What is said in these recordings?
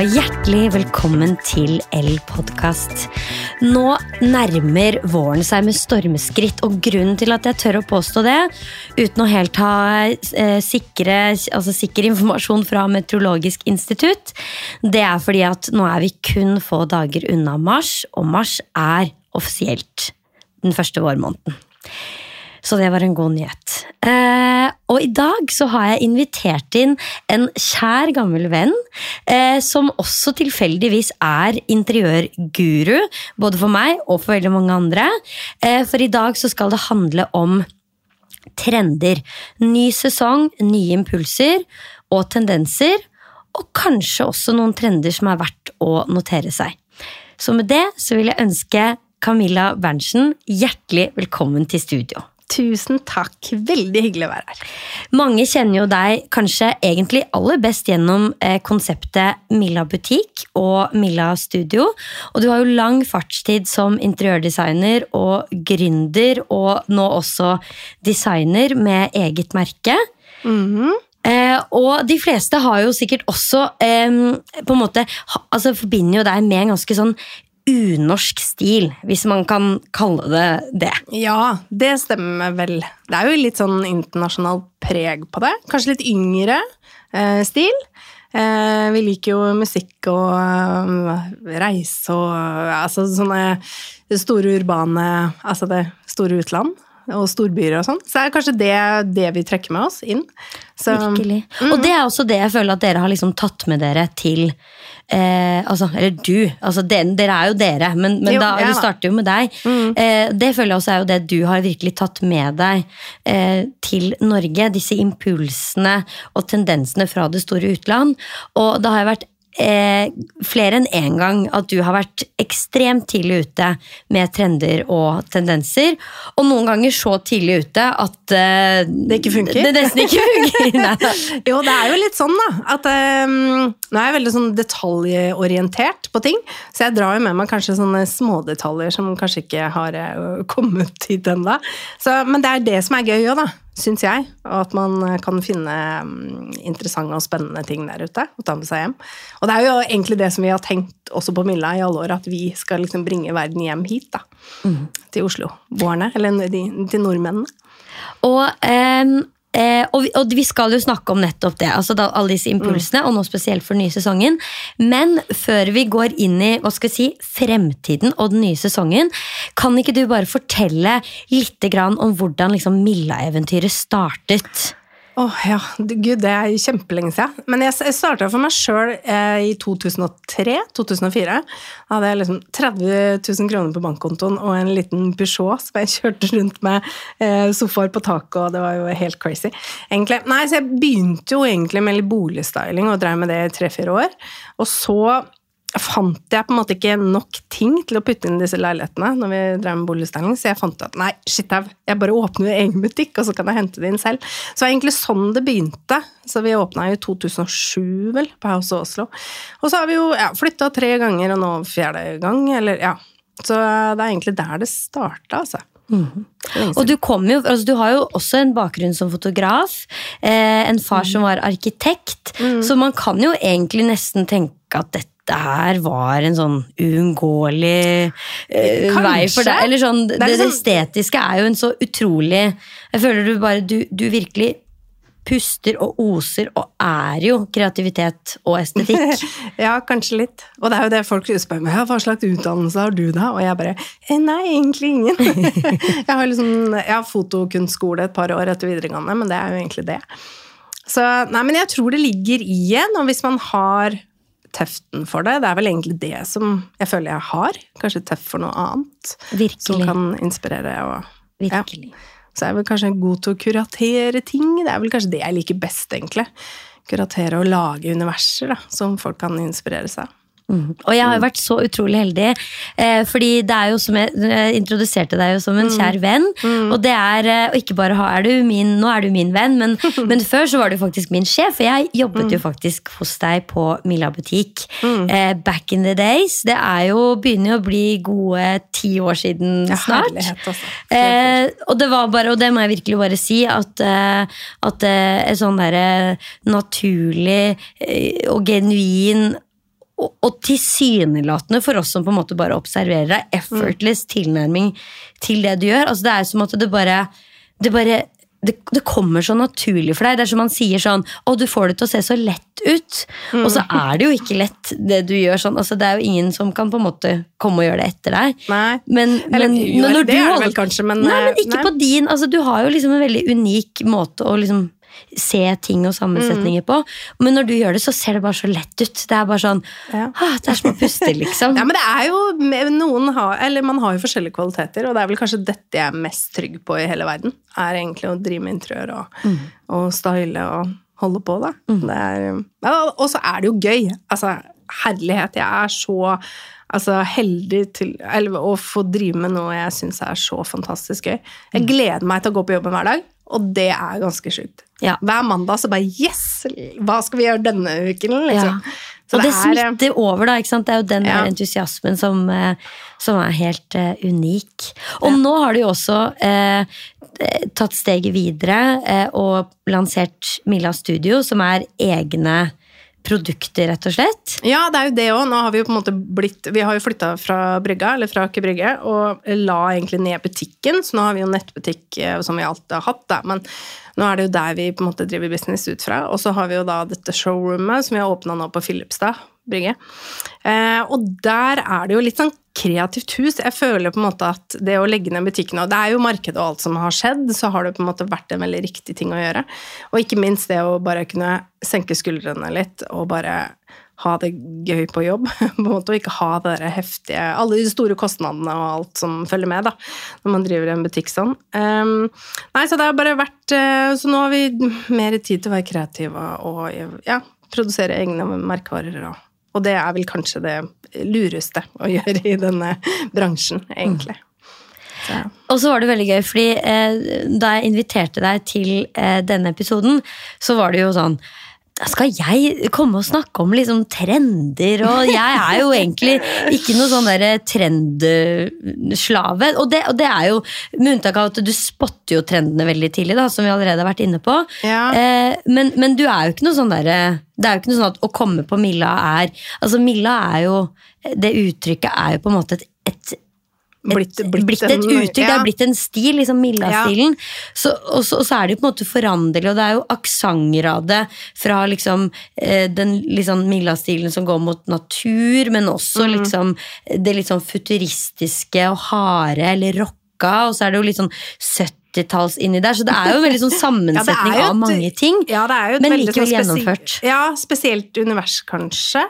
og hjertelig velkommen til L-podkast. Nå nærmer våren seg med stormskritt, og grunnen til at jeg tør å påstå det, uten å helt ha eh, sikre, altså sikker informasjon fra Meteorologisk institutt, det er fordi at nå er vi kun få dager unna mars, og mars er offisielt den første vårmåneden. Så det var en god nyhet. Eh, og i dag så har jeg invitert inn en kjær, gammel venn, eh, som også tilfeldigvis er interiørguru, både for meg og for veldig mange andre. Eh, for i dag så skal det handle om trender. Ny sesong, nye impulser og tendenser. Og kanskje også noen trender som er verdt å notere seg. Så med det så vil jeg ønske Camilla Berntsen hjertelig velkommen til studio. Tusen takk. Veldig hyggelig å være her. Mange kjenner jo deg kanskje egentlig aller best gjennom eh, konseptet Milla butikk og Milla studio. Og du har jo lang fartstid som interiørdesigner og gründer, og nå også designer med eget merke. Mhm. Eh, og de fleste har jo sikkert også eh, på en måte altså Forbinder jo deg med en ganske sånn unorsk stil, hvis man kan kalle det det. Ja, det stemmer vel. Det er jo litt sånn internasjonalt preg på det. Kanskje litt yngre eh, stil. Eh, vi liker jo musikk og eh, reise og altså sånne store urbane Altså det store utland. Og storbyer og sånn. Så det er kanskje det, det vi trekker med oss inn. Så, Virkelig. Og det er også det jeg føler at dere har liksom tatt med dere til eh, altså, Eller du. Altså, den, dere er jo dere, men, men Jo, da, ja det starter jo med deg. Eh, det føler jeg også er jo det du har virkelig tatt med deg eh, til Norge. Disse impulsene og tendensene fra det store utland. Og da har jeg vært eh, flere enn én gang at du har vært ekstremt tidlig ute med trender og tendenser. Og noen ganger så tidlig ute at eh, Det ikke funker? Det nesten ikke funker. Jo, det er jo litt sånn, da. At eh, nå er jeg veldig sånn detaljorientert på ting. Så jeg drar jo med meg kanskje sånne smådetaljer som kanskje ikke har eh, kommet hit ennå. Men det er det som er gøy òg, da. Syns jeg. Og at man kan finne mm, interessante og spennende ting der ute og ta med seg hjem. Og det er jo egentlig det som vi har tenkt også på Milla i alle år, at vi skal liksom bringe verden hjem hit, da. Til Oslo-boerne. Eller de, til nordmennene. Og, ehm, eh, og, vi, og vi skal jo snakke om nettopp det. altså da, Alle disse impulsene, og nå spesielt for den nye sesongen. Men før vi går inn i hva skal jeg si, fremtiden og den nye sesongen, kan ikke du bare fortelle litt om hvordan liksom, Milla-eventyret startet? Åh, ja. Gud, det er kjempelenge siden. Men jeg, jeg starta for meg sjøl eh, i 2003-2004. Da hadde jeg liksom 30 000 kroner på bankkontoen og en liten Peugeot som jeg kjørte rundt med eh, sofaer på taket, og det var jo helt crazy. Egentlig. Nei, så jeg begynte jo egentlig med litt boligstyling og drev med det i tre-fire år. Og så fant jeg på en måte ikke nok ting til å putte inn i disse leilighetene når vi drev med boligstyling, så jeg fant at nei, shit jeg bare åpner egen butikk, og så kan jeg hente det inn selv. Så det var egentlig sånn det begynte. Så vi åpna i 2007, vel, på House of Oslo. Og så har vi jo ja, flytta tre ganger, og nå fjerde gang, eller ja. Så det er egentlig der det starta, altså. Og du, jo, altså du har jo også en bakgrunn som fotograf. Eh, en far som var arkitekt. Så man kan jo egentlig nesten tenke at dette her var en sånn uunngåelig uh, vei for deg. Eller sånn, det, det, det, liksom- estetiske er jo en så utrolig Jeg føler du bare Du, du virkelig puster og oser og er jo kreativitet og estetikk. Ja, kanskje litt. Og det er jo det folk spør meg hva slags utdannelse har du da? Og jeg bare eh, nei, egentlig ingen. jeg har liksom, jeg har fotokunstskole et par år etter videregående, men det er jo egentlig det. Så nei, men jeg tror det ligger i en, og hvis man har teften for det, det er vel egentlig det som jeg føler jeg har. Kanskje tøff for noe annet. Som kan inspirere og ja. virkelig. Så jeg er vel kanskje god til å kuratere ting. Det er vel kanskje det jeg liker best, egentlig. Kuratere og lage universer da, som folk kan inspirere seg av. Mm. Og jeg har jo vært så utrolig heldig, eh, fordi det er jo som jeg, jeg introduserte deg jo som en kjær venn. Og det er, eh, og ikke bare er du min, nå er du min venn, men, men før så var du faktisk min sjef. For jeg jobbet jo faktisk hos deg på Milla butikk eh, back in the days. Det er jo, begynner jo å bli gode ti år siden Ja, snart. også. Eh, og det var bare, og det må jeg virkelig bare si, at, eh, at eh, sånn derre naturlig eh, og genuin og, og tilsynelatende for oss som på en måte bare observerer deg, effortless tilnærming til det du gjør. Altså Det er som at det bare, det bare det, det, kommer så naturlig for deg. Det er som man sier sånn Å, du får det til å se så lett ut. Mm. Og så er det jo ikke lett, det du gjør sånn. Altså, det er jo ingen som kan på en måte komme og gjøre det etter deg. Nei. Men, Eller, men, jo, men det du er det vel kanskje, men Nei, men eh, ikke nei. på din. Altså, du har jo liksom en veldig unik måte å liksom se ting og Mm. sammensetninger på. Men når du gjør det, så ser det bare så lett ut. Det er bare sånn Ja. ah, Det er som å puste, liksom. Ja, men det er jo noen har, Eller man har jo forskjellige kvaliteter, og det er vel kanskje dette jeg er mest trygg på i hele verden. Er egentlig å drive med interiør og, og style og holde på, da. Det er, og så er det jo gøy. Altså, herlighet. Jeg er så altså, heldig til eller, å få drive med noe jeg syns er så fantastisk gøy. Jeg gleder meg til å gå på jobben hver dag, og det er ganske sjukt. Ja. Hver mandag så bare Yes! Hva skal vi gjøre denne uken? Liksom. Ja. Så og det, er, eh, smitter over, da. ikke sant? Det er jo den Ja. entusiasmen som, eh, som er helt uh, unik. Og nå har du jo også uh, tatt steget videre uh, og lansert Milla Studio, som er egne produkter, rett og slett. Ja, det er jo det òg. Nå har vi jo på en måte blitt Vi har jo flytta fra brygga, eller fra Aker Brygge, og la egentlig ned butikken. Så nå har vi jo nettbutikk eh, som vi alltid har hatt, da. Men nå er det jo der vi på en måte driver business ut fra. Og så har vi jo da dette showroomet som vi har åpna nå på Filipstad brygge. Eh, og der er det jo litt sånn kreativt hus. Jeg føler på en måte at det å legge ned butikken Og det er jo markedet og alt som har skjedd, så har det på en måte vært en veldig riktig ting å gjøre. Og ikke minst det å bare kunne senke skuldrene litt og bare ha det gøy på jobb, på en måte, og ikke ha det der heftige Alle de store kostnadene og alt som følger med, da, når man driver en butikk sånn. Um, nei, så det har bare vært eh, Så nå har vi mer tid til å være kreative og ja, produsere egne merkevarer og og det er vel kanskje det lureste å gjøre i denne bransjen, egentlig. Så, Og så var det veldig gøy, fordi eh, da jeg inviterte deg til eh, denne episoden, så var det jo sånn skal jeg komme og snakke om liksom trender, og jeg er jo egentlig ikke noe sånn der trendslave. Og det, og det er jo med unntak av at du spotter jo trendene veldig tidlig, da, som vi allerede har vært inne på. Ja. Eh, men, men du er jo ikke noe sånn derre Det er jo ikke noe sånn at å komme på Milla er Altså Milla er jo Det uttrykket er jo på en måte et, et blitt, blitt, et en- uttrykk, det har blitt en stil, liksom Milla-stilen. Så, og, så, og så er det jo på en måte foranderlig, og det er jo aksenter av det fra liksom eh, den liksom Milla-stilen som går mot natur, men også Mm. liksom det litt sånn futuristiske og harde, eller rocka, og så er det jo litt sånn 70-talls inni der, så det er jo en veldig sånn sammensetning ja, et, av mange ting. Ja, Men likevel sånn gjennomført. Ja, spesielt univers, kanskje.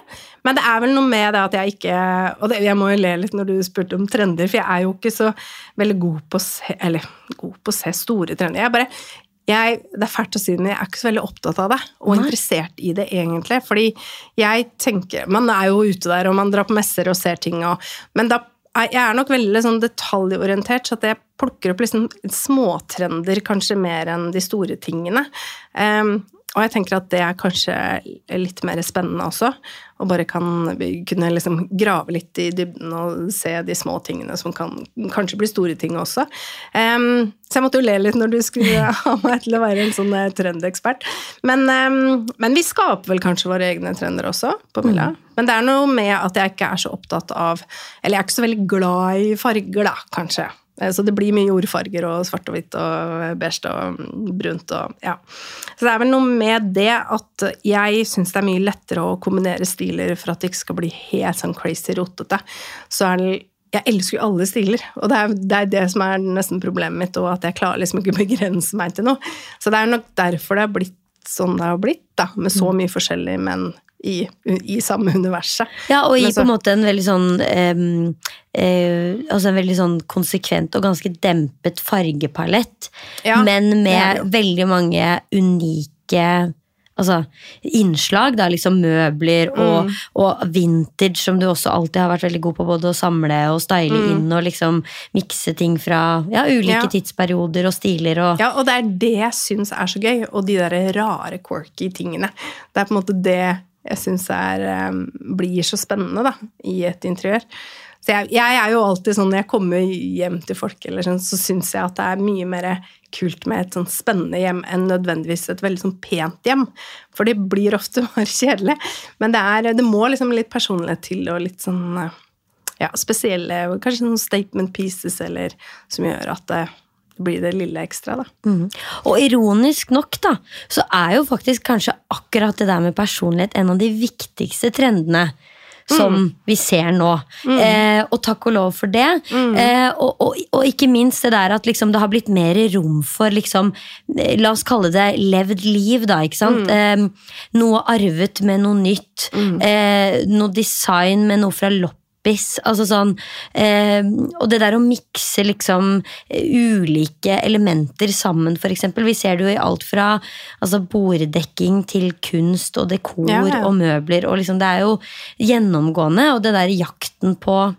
Men det er vel noe med det at jeg ikke Og det, jeg må jo le litt når du spurte om trender, for jeg er jo ikke så veldig god på å se Eller god på å se store trender. Jeg bare jeg, det er fælt å si det, men jeg er ikke så veldig opptatt av det. Og Nei. interessert i det, egentlig. Fordi jeg tenker Man er jo ute der, og man drar på messer og ser ting, og Men da jeg er nok veldig sånn detaljorientert, så at jeg plukker opp liksom småtrender kanskje mer enn de store tingene. Em, og jeg tenker at det er kanskje litt mer spennende også. Og bare kan kunne liksom grave litt i dybden og se de små tingene som kan kanskje bli store ting også. Um, så jeg måtte jo le litt når du skulle ha meg til å være en sånn eh, trendekspert. Men, um, men vi skaper vel kanskje våre egne trender også på Milla. Men det er noe med at jeg ikke er så opptatt av Eller jeg er ikke så veldig glad i farger, da, kanskje. Eh, Så det blir mye jordfarger og svart og hvitt og beige og brunt og ja. Så det er vel noe med det at jeg syns det er mye lettere å kombinere stiler for at det ikke skal bli helt sånn crazy rotete. Så er det jeg elsker jo alle stiler, og det er, det er det som er nesten problemet mitt, og at jeg klarer liksom ikke å begrense meg til noe. Så det er nok derfor det har blitt sånn det har blitt, da, med så mye forskjellig, men i, i samme universet. Ja, og i så- på en måte en veldig sånn em, eh, Altså en veldig sånn konsekvent og ganske dempet fargepalett. Ja, men med veldig mange unike altså, innslag. Da, liksom møbler og, Mm. og vintage, som du også alltid har vært veldig god på både å samle og style inn og liksom mikse ting fra ja, ulike Mm. Ja. tidsperioder og stiler og Ja, og det er det jeg syns er så gøy, og de der rare, quirky tingene. Det er på en måte det jeg syns er, eh, blir så spennende da, i et interiør. Så jeg, jeg er jo alltid sånn når jeg kommer hjem til folk, eller sånn, så syns jeg at det er mye mer kult med et sånn spennende hjem enn nødvendigvis et veldig sånn pent hjem. For det blir ofte bare kjedelig. Men det, er, det må liksom litt personlighet til, og litt sånn ja, spesielle Kanskje noen statement pieces eller som gjør at det blir det lille ekstra, da. Mm. Og ironisk nok, da, så er jo faktisk kanskje akkurat det der med personlighet en av de viktigste trendene som mm. vi ser nå. Mm. Eh, og takk og lov for det. Mm. Eh, og, og, og, ikke minst det der at liksom, det har blitt mer rom for liksom, eh, La oss kalle det levd liv, da. ikke sant? Mm. Eh, noe arvet med noe nytt. Mm. Eh, noe design med noe fra lopp loppis. Altså sånn, eh, og det der å mikse liksom ulike elementer sammen, f.eks. Vi ser det jo i alt fra altså, borddekking til kunst og dekor ja, ja. og møbler. og liksom, Det er jo gjennomgående, og det der jakten på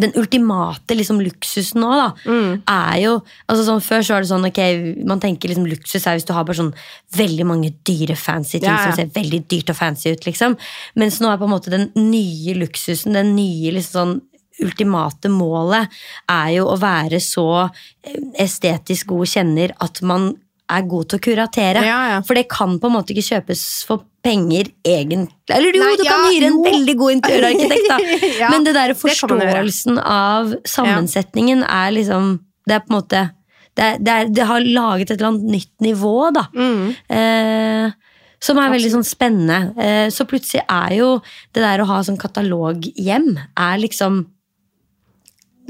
den ultimate liksom, luksusen nå, da, mm. er jo altså sånn, Før så var det sånn ok, man tenker liksom luksus er hvis du har bare sånn veldig mange dyre, fancy ting ja, ja. som ser veldig dyrt og fancy ut, liksom. Mens nå er på en måte den nye luksusen, den nye liksom sånn ultimate målet, er jo å være så estetisk god kjenner at man er god til å kuratere. Ja, ja. For det kan på en måte ikke kjøpes for penger egentlig. Eller jo, Nei, du kan ja, hyre en jo. veldig god interiørarkitekt, da. Men det der forståelsen det av sammensetningen er liksom Det er på en måte det, er, det, er, det, har laget et eller annet nytt nivå, da. Mm. Eh, som er veldig sånn spennende. Eh, så plutselig er jo det der å ha sånn kataloghjem er liksom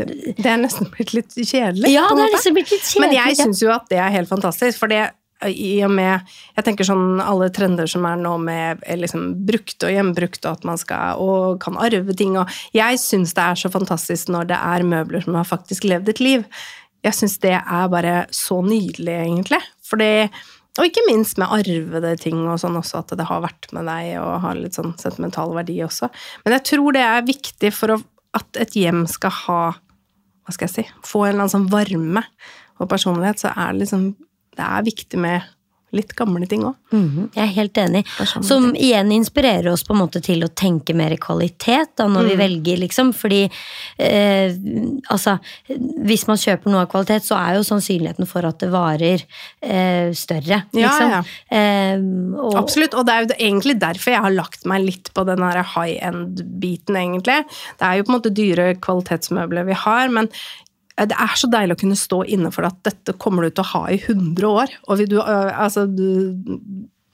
det er nesten blitt litt kjedelig. Ja, det er nesten blitt litt kjedelig. Men jeg syns jo at det er helt fantastisk. For det i og med Jeg tenker sånn alle trender som er nå med liksom brukt og gjenbrukt, og at man skal og kan arve ting og Jeg syns det er så fantastisk når det er møbler som har faktisk levd et liv. Jeg syns det er bare så nydelig, egentlig. Fordi og ikke minst med arvede ting og sånn også, at det har vært med deg og har litt sånn sentimental verdi også. Men jeg tror det er viktig for at et hjem skal ha hva skal jeg si, få en eller annen sånn varme og personlighet, så er det liksom Det er viktig med litt gamle ting òg. Mm -hmm. Jeg er helt enig. Som igjen inspirerer oss på en måte til å tenke mer kvalitet da, når mm. vi velger, liksom. Fordi eh, altså Hvis man kjøper noe av kvalitet, så er jo sannsynligheten for at det varer eh, større. Liksom. Ja, ja. Eh, og, Absolutt. Og det er jo egentlig derfor jeg har lagt meg litt på den high end-biten, egentlig. Det er jo på en måte dyre kvalitetsmøbler vi har, men det er så deilig å kunne stå inne for at dette kommer du til å ha i 100 år. Og du, altså, du,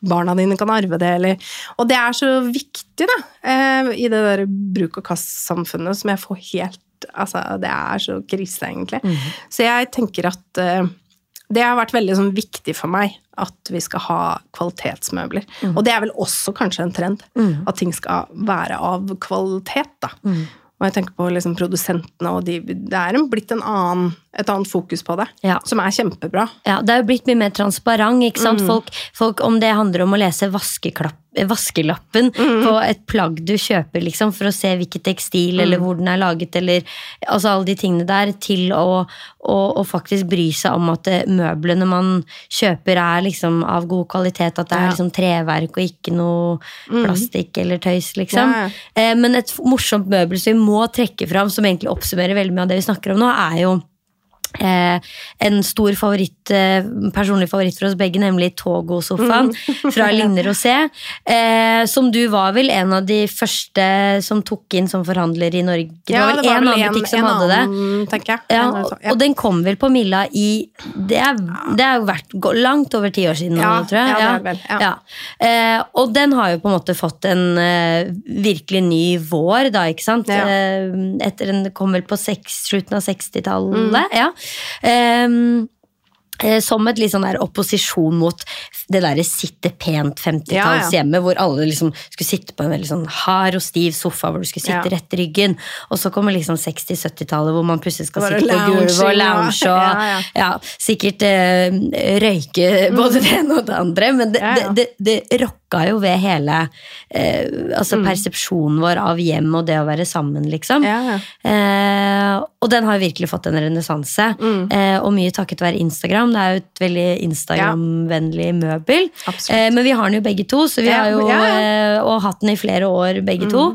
barna dine kan arve det, eller Og det er så viktig, da, eh, i det der bruk-og-kast-samfunnet som jeg får helt Altså, det er så krise, egentlig. Mm -hmm. Så jeg tenker at det har vært veldig sånn, viktig for meg at vi skal ha kvalitetsmøbler. Mm. Og det er vel også kanskje en trend. Mm. At ting skal være av kvalitet, da. Mm. Og jeg tenker på liksom produsentene, og de, det er blitt annen, et annet fokus på det. Ja. Som er kjempebra. Ja, Det er jo blitt mye mer transparent. ikke sant? Mm. Folk, folk, Om det handler om å lese vaskeklapp vaskelappen mm. på et plagg du kjøper, liksom, for å se hvilket tekstil mm. eller hvor den er laget, eller altså alle de tingene der, til å, å, å faktisk bry seg om at det, møblene man kjøper, er liksom av god kvalitet. At det er liksom treverk og ikke noe mm. plastikk eller tøys, liksom. Eh, men et morsomt møbel som vi må trekke fram, som egentlig oppsummerer veldig mye av det vi snakker om nå, er jo Eh, en stor favoritt, eh, personlig favoritt for oss begge, nemlig Togo-sofaen mm. fra Linne Rosé. Eh, som du var vel en av de første som tok inn som forhandler i Norge. Det var vel én en annen butikk som en hadde annen, det. Ja, ja. Og den kom vel på Milla i Det er, det er jo vært langt over ti år siden. Ja, tror jeg. Ja, det er vel, ja. Eh, og den har jo på en måte fått en uh, virkelig ny vår, da, ikke sant? Eh, etter en, kom vel på seks, slutten av 60-tallet. Mm. ja Um, som et litt sånn der opposisjon mot det derre sitte pent 50-tallshjemmet, ja, ja. hvor alle liksom skulle sitte på en veldig sånn hard og stiv sofa hvor du skulle sitte ja. rett i ryggen. Og så kommer liksom 60-70-tallet hvor man plutselig skal sitte på gulvet og lounge og ja, sikkert eh, røyke både det ene og det andre. Men det, det, det, det rokka jo ved hele eh, altså mm. persepsjonen vår av hjem og det å være sammen, liksom. Uh, og den har jo virkelig fått en renessanse. Mm. Eh, og mye takket være Instagram. Det er jo et veldig Instagram-vennlig møbel. Eh, men vi har den jo begge to, så vi ja, har jo ja. eh, og hatt den i flere år begge mm. to.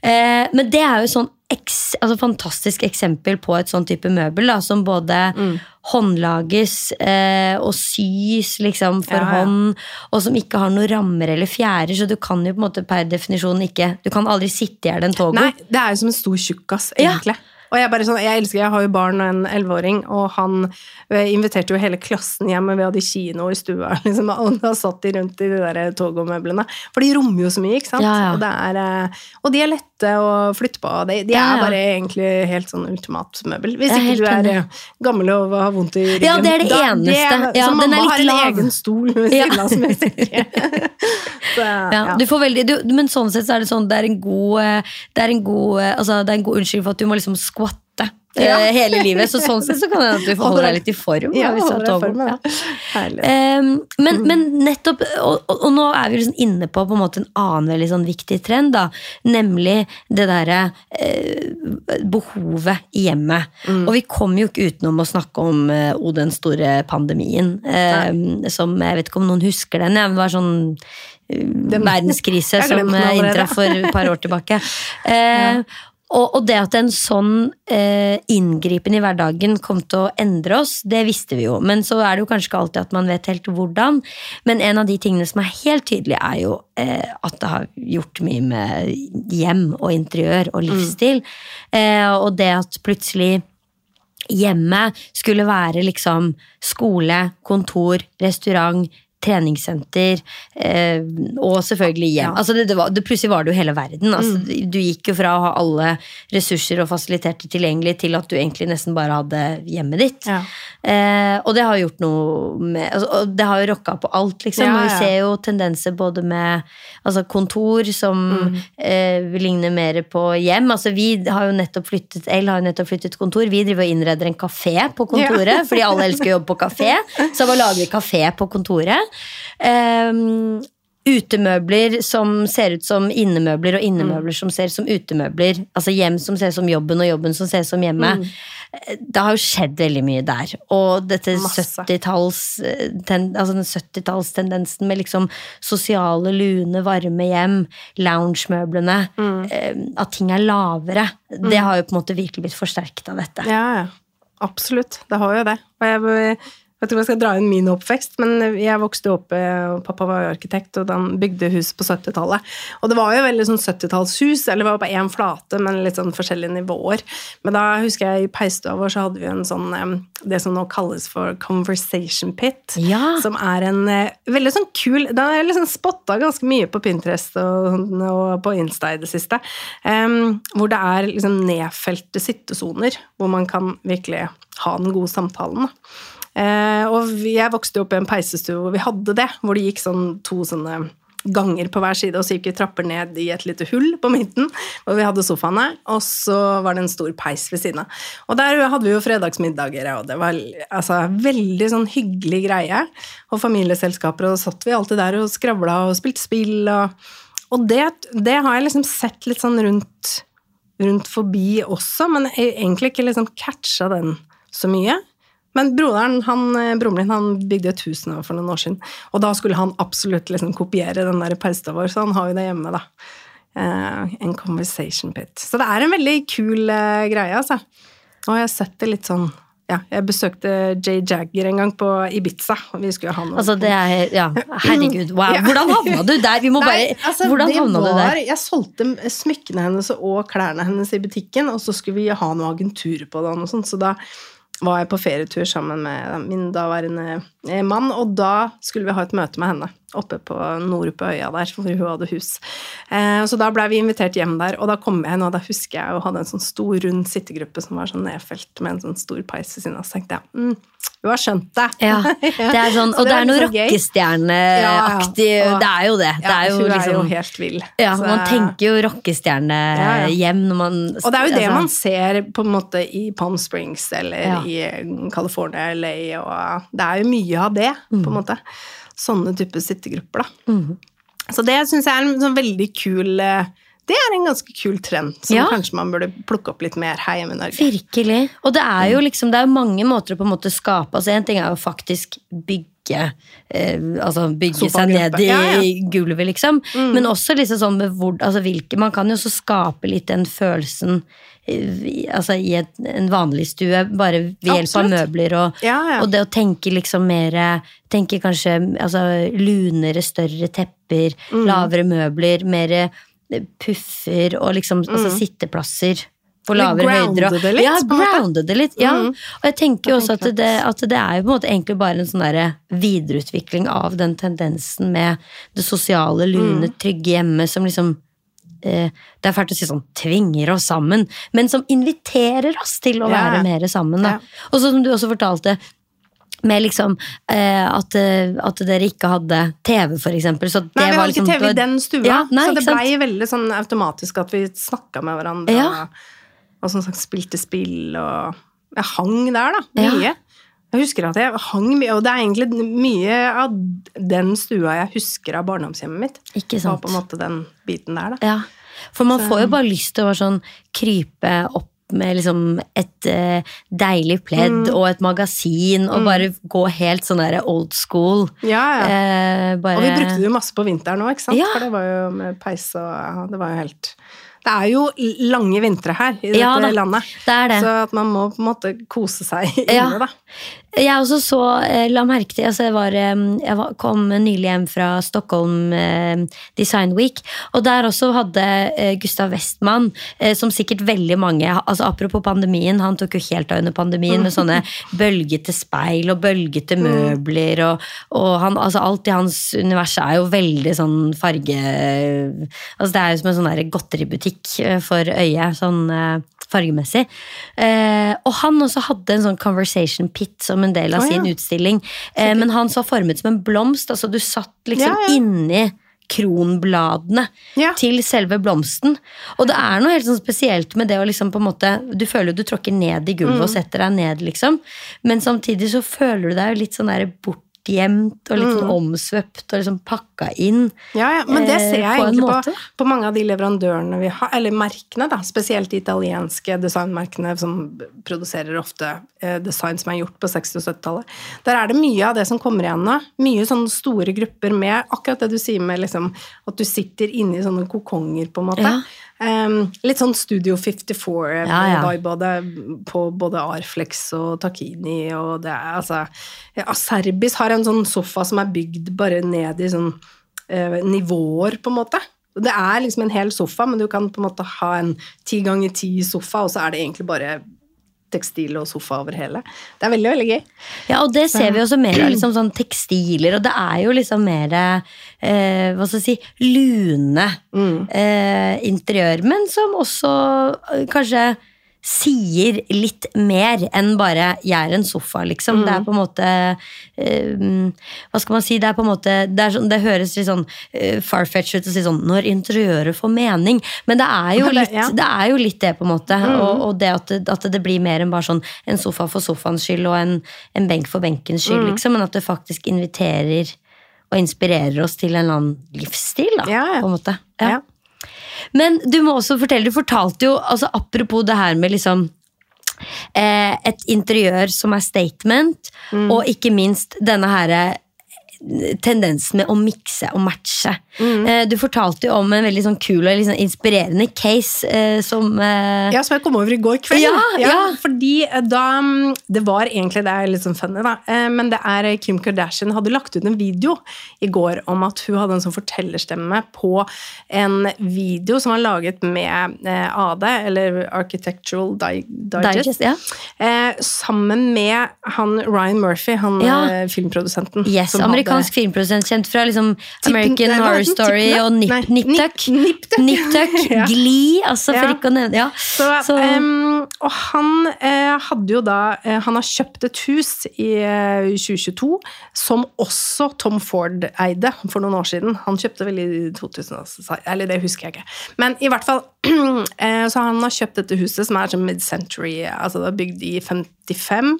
Eh, men det er jo sånn eks, altså fantastisk eksempel på et sånn type møbel, da, som både Mm. håndlages eh, og sys liksom for Ja, ja. hånd, og som ikke har noen rammer eller fjærer, så du kan jo på en måte per definisjon ikke Du kan aldri sitte i hjel en togo. Nei, det er jo som en stor tjukkas, Ja. egentlig. Og jeg, sånn, jeg elsker, jeg har jo barn og en elleveåring, og han eh, inviterte jo hele klassen hjem, og vi hadde kino i stua, liksom, og da satt de rundt i de der togomøblene. For de rommer jo så mye, ikke sant? Ja, ja. Og, det er, eh, og de er lette og flytte på. De, de er bare egentlig helt sånn ultimatmøbel. Hvis ikke du er enig. gammel og har vondt i ryggen. Ja, det er det Da- eneste. Ja, så mamma har en lav. egen stol ved siden av som jeg sitter. Så, du får veldig, du, men sånn sett så er det sånn Det er en god, eh, det er en god, eh, altså, det er en god unnskyldning for at du må liksom skvatte Ja. hele livet. Så sånn sett så kan det hende at du får holde deg litt i form. Ja, da, hvis du har holder jeg togo. for Ja. da. Herlig. Ehm, men, men nettopp, og, og, nå er vi liksom inne på, på en måte en annen veldig sånn viktig trend, da, nemlig det derre eh, behovet i hjemmet. Og vi kommer jo ikke utenom å snakke om eh, den store pandemien, eh, som jeg vet ikke om noen husker den, ja, men det var sånn eh, verdenskrise som eh, inntraff for et par år tilbake. Eh, og, og det at en sånn eh, inngripen i hverdagen kom til å endre oss, det visste vi jo. Men så er det jo kanskje ikke alltid at man vet helt hvordan. Men en av de tingene som er helt tydelig, er jo eh, at det har gjort mye med hjem og interiør og livsstil. Eh, og det at plutselig hjemmet skulle være liksom skole, kontor, restaurant, treningssenter eh, og selvfølgelig hjem. Ja. Altså det, det var, det, plutselig var det jo hele verden. Altså, Mm. Du gikk jo fra å ha alle ressurser og fasiliteter tilgjengelig til at du egentlig nesten bare hadde hjemmet ditt. Ja. Eh, og det har gjort noe med altså, det har jo rocka på alt, liksom. Ja, Og vi ser jo tendenser både med altså, kontor som Mm. eh, ligner mer på hjem. Altså, vi har jo nettopp flyttet L har jo nettopp flyttet kontor. Vi driver og innreder en kafé på kontoret, fordi alle elsker å jobbe på kafé. Så da lager vi kafé på kontoret. Um, utemøbler som ser ut som innemøbler, og innemøbler som ser ut som utemøbler. Altså hjem som ser ut som jobben, og jobben som ser ut som hjemmet. Det har jo skjedd veldig mye der. Og dette Masse. 70-talls eh, altså den 70-tallstendensen med liksom sosiale, lune, varme hjem, loungemøblene, mm. at ting er lavere, det har jo på en måte virkelig blitt forsterket av dette. Ja, ja. Absolutt. Det har jo det. Og jeg ikke om jeg skal dra inn min oppvekst, men jeg vokste opp eh, og Pappa var arkitekt, og han bygde hus på 70-tallet. Og det var jo veldig sånn 70-tallshus, eller det var på én flate, men litt sånn forskjellige nivåer. Men da husker jeg i peistua vår så hadde vi en sånn eh, det som nå kalles for conversation pit. Ja. Som er en eh, veldig sånn kul Den jeg liksom spotta ganske mye på Pinterest og, og på Insta i det siste. Um, hvor det er liksom nedfelte sittesoner, hvor man kan virkelig ha den gode samtalen. Da. Eh, og jeg vokste opp i en peisestue hvor vi hadde det, hvor det gikk sånn to sånne ganger på hver side, og så gikk vi trapper ned i et lite hull på midten, hvor vi hadde sofaene, og så var det en stor peis ved siden av. Og der hadde vi jo fredagsmiddager, og det var altså veldig sånn hyggelig greie. Og familieselskaper, og satt vi alltid der og skravla og spilte spill, og, og det, det har jeg liksom sett litt sånn rundt, rundt forbi også, men egentlig ikke liksom catcha den så mye. Men broderen, han, eh, broren min han bygde et hus nå for noen år siden, og da skulle han absolutt liksom kopiere den der peista vår, så han har jo det hjemme, da. Eh, en conversation pit. Så det er en veldig kul uh, greie, altså. Og jeg har sett det litt sånn ja, Jeg besøkte Jay Jagger en gang på Ibiza, og vi skulle ha noe Altså det er, ja, Herregud, wow. Hvordan havna du der? Vi må bare, altså, hvordan havna du der? Jeg solgte smykkene hennes og klærne hennes i butikken, og så skulle vi ha noe agentur på det, og noe sånt, så da var jeg på ferietur sammen med min daværende mann, og da skulle vi ha et møte med henne oppe på nord på øya der, hvor hun hadde hus. Eh, så da blei vi invitert hjem der, og da kom jeg inn, og da husker jeg å hadde en sånn stor, rund sittegruppe som var sånn nedfelt med en sånn stor peis ved siden av, så tenkte jeg mm, hun har skjønt det. Ja, det er sånn, og det er litt noe sånn rockestjerneaktig. Ja, ja. Det er jo det. Det er jo hun er jo liksom helt vill. ja, Så- Man tenker jo rockestjernehjem når man Og det er jo det altså, man ser på en måte i Palm Springs eller i eh, California, LA, og det er jo mye av det, på en måte. Sånne typer sittegrupper, da. Så det syns jeg er en sånn veldig kul eh, Det er en ganske kul trend som Ja. kanskje man burde plukke opp litt mer her hjemme i Norge. Virkelig. Og det er jo liksom, det er mange måter å på en måte skape altså En ting er jo faktisk bygge ikke eh, altså bygge seg ned i Ja, ja. gulvet, liksom. Men også liksom sånn med hvor, altså hvilke, Man kan jo også skape litt den følelsen eh, altså i et, en vanlig stue, bare ved hjelp av møbler og, Ja, og det å tenke liksom mer Tenke kanskje altså, lunere, større tepper, Mm. lavere møbler, mer puffer og liksom altså, sitteplasser. På lavere høyder. og- det litt, ja, grounde det litt. Ja. Mm. Og jeg tenker jo også at det, at det er jo på en måte egentlig bare en sånn videreutvikling av den tendensen med det sosiale, lune, Mm. trygge hjemme som liksom eh, Det er fælt å si sånn tvinger oss sammen, men som inviterer oss til å være ja. mer sammen. Da. Og så som du også fortalte, med liksom eh, at, eh, at dere ikke hadde TV, for eksempel. Så det Nei, vi hadde liksom, ikke TV i den stua, Ja, nei, så det blei veldig sånn automatisk at vi snakka med hverandre. Ja. Og, som sagt spilte spill og Jeg hang der, da. Ja. Mye. Jeg husker at jeg hang mye, og det er egentlig mye av den stua jeg husker av barndomshjemmet mitt. Ikke Det var på en måte den biten der, da. Ja, for man får jo bare lyst til å bare sånn krype opp med liksom et uh, deilig pledd Mm. og et magasin, og bare gå helt sånn der old school. Ja, ja. Eh, bare, Og vi brukte det jo masse på vinteren òg, ikke sant? Ja. For det var jo med peis og ja, Det var jo helt Det er jo lange vintre her i dette Ja landet. det det. Så at man må på en måte kose seg inne, Ja. da. Jeg også så, eh, la merke til altså jeg, var, eh, jeg var, kom nylig hjem fra Stockholm eh, Design Week, og der også hadde Gustav Westman, som sikkert veldig mange altså Apropos pandemien, han tok jo helt av under pandemien med sånne bølgete speil og bølgete møbler, og, og han, altså alt i hans univers er jo veldig sånn farge Altså det er jo som en sånn godteributikk for øyet, sånn fargemessig. Eh, og han også hadde en sånn conversation pit som en del av ja. sin utstilling. Eh, men han var formet som en blomst, altså du satt liksom Ja, ja. inni kronbladene Ja. til selve blomsten. Og det er noe helt sånn spesielt med det å liksom på en måte Du føler jo du tråkker ned i gulvet Mm. og setter deg ned, liksom. Men samtidig så føler du deg jo litt sånn der bortgjemt og litt mm. omsvøpt og liksom pakka inn. Ja, ja, men det eh, ser jeg på egentlig på, på mange av de leverandørene vi har, eller merkene, da, spesielt de italienske designmerkene som produserer ofte eh, design som er gjort på 60- og 70-tallet. Der er det mye av det som kommer igjen nå. Mye sånne store grupper med akkurat det du sier med liksom, at du sitter inne i sånne kokonger, på en måte. Ja. Um, litt sånn Studio 54 Ja, ja. vibe både, på både Arflex og Takini og det er altså ja, Aserbis har en sånn sofa som er bygd bare ned i sånn eh, nivåer, på en måte. Det er liksom en hel sofa, men du kan på en måte ha en ti ganger ti sofa, og så er det egentlig bare tekstil og sofa over hele. Det er veldig, veldig gøy. Ja, og det ser vi også mer liksom sånn tekstiler, og det er jo liksom mer eh, hva skal jeg si, lune eh, interiør, men som også eh, kanskje sier litt mer enn bare 'jeg er en sofa', liksom. Det er på en måte eh, Hva skal man si? Det er på en måte Det, sånn, det høres litt sånn uh, farfetch ut å si sånn 'når interiøret får mening', men det er jo litt ja. det er jo litt det, på en måte. Og, og det at, at det blir mer enn bare sånn en sofa for sofaens skyld og en, en benk for benkens skyld, liksom, men at det faktisk inviterer og inspirerer oss til en eller annen livsstil, da, Ja, ja. på en måte. Ja. Men du må også fortelle, du fortalte jo, altså apropos det her med liksom eh, et interiør som er statement, Mm. og ikke minst denne her eh, tendensen med å mikse og matche. Mm. Eh, du fortalte jo om en veldig sånn kul og sånn inspirerende case eh, som eh, Ja, som jeg kom over i går kveld. Ja, ja. Fordi eh, da mm, Det var egentlig det er litt sånn funny, da. Men det er Kim Kardashian hadde lagt ut en video i går om at hun hadde en sånn fortellerstemme på en video som var laget med AD, eller Architectural Di Digest, Digest. Ja. eh, sammen med han Ryan Murphy, han Ja. filmprodusenten. Yes, som Amerikansk filmprodusent kjent fra liksom American nei, Horror? Story og Nip, Tuck. Nip- Tuck. Glee, altså for Ja. ikke å nevne ja. Så, Så- Um, og han eh, hadde jo da eh, Han har kjøpt et hus i eh, 2022 som også Tom Ford eide for noen år siden. Han kjøpte vel i 2000, altså, eller det husker jeg ikke. Men i hvert fall eh, Så han har kjøpt dette huset som er sånn mid-century, altså det er bygd i 55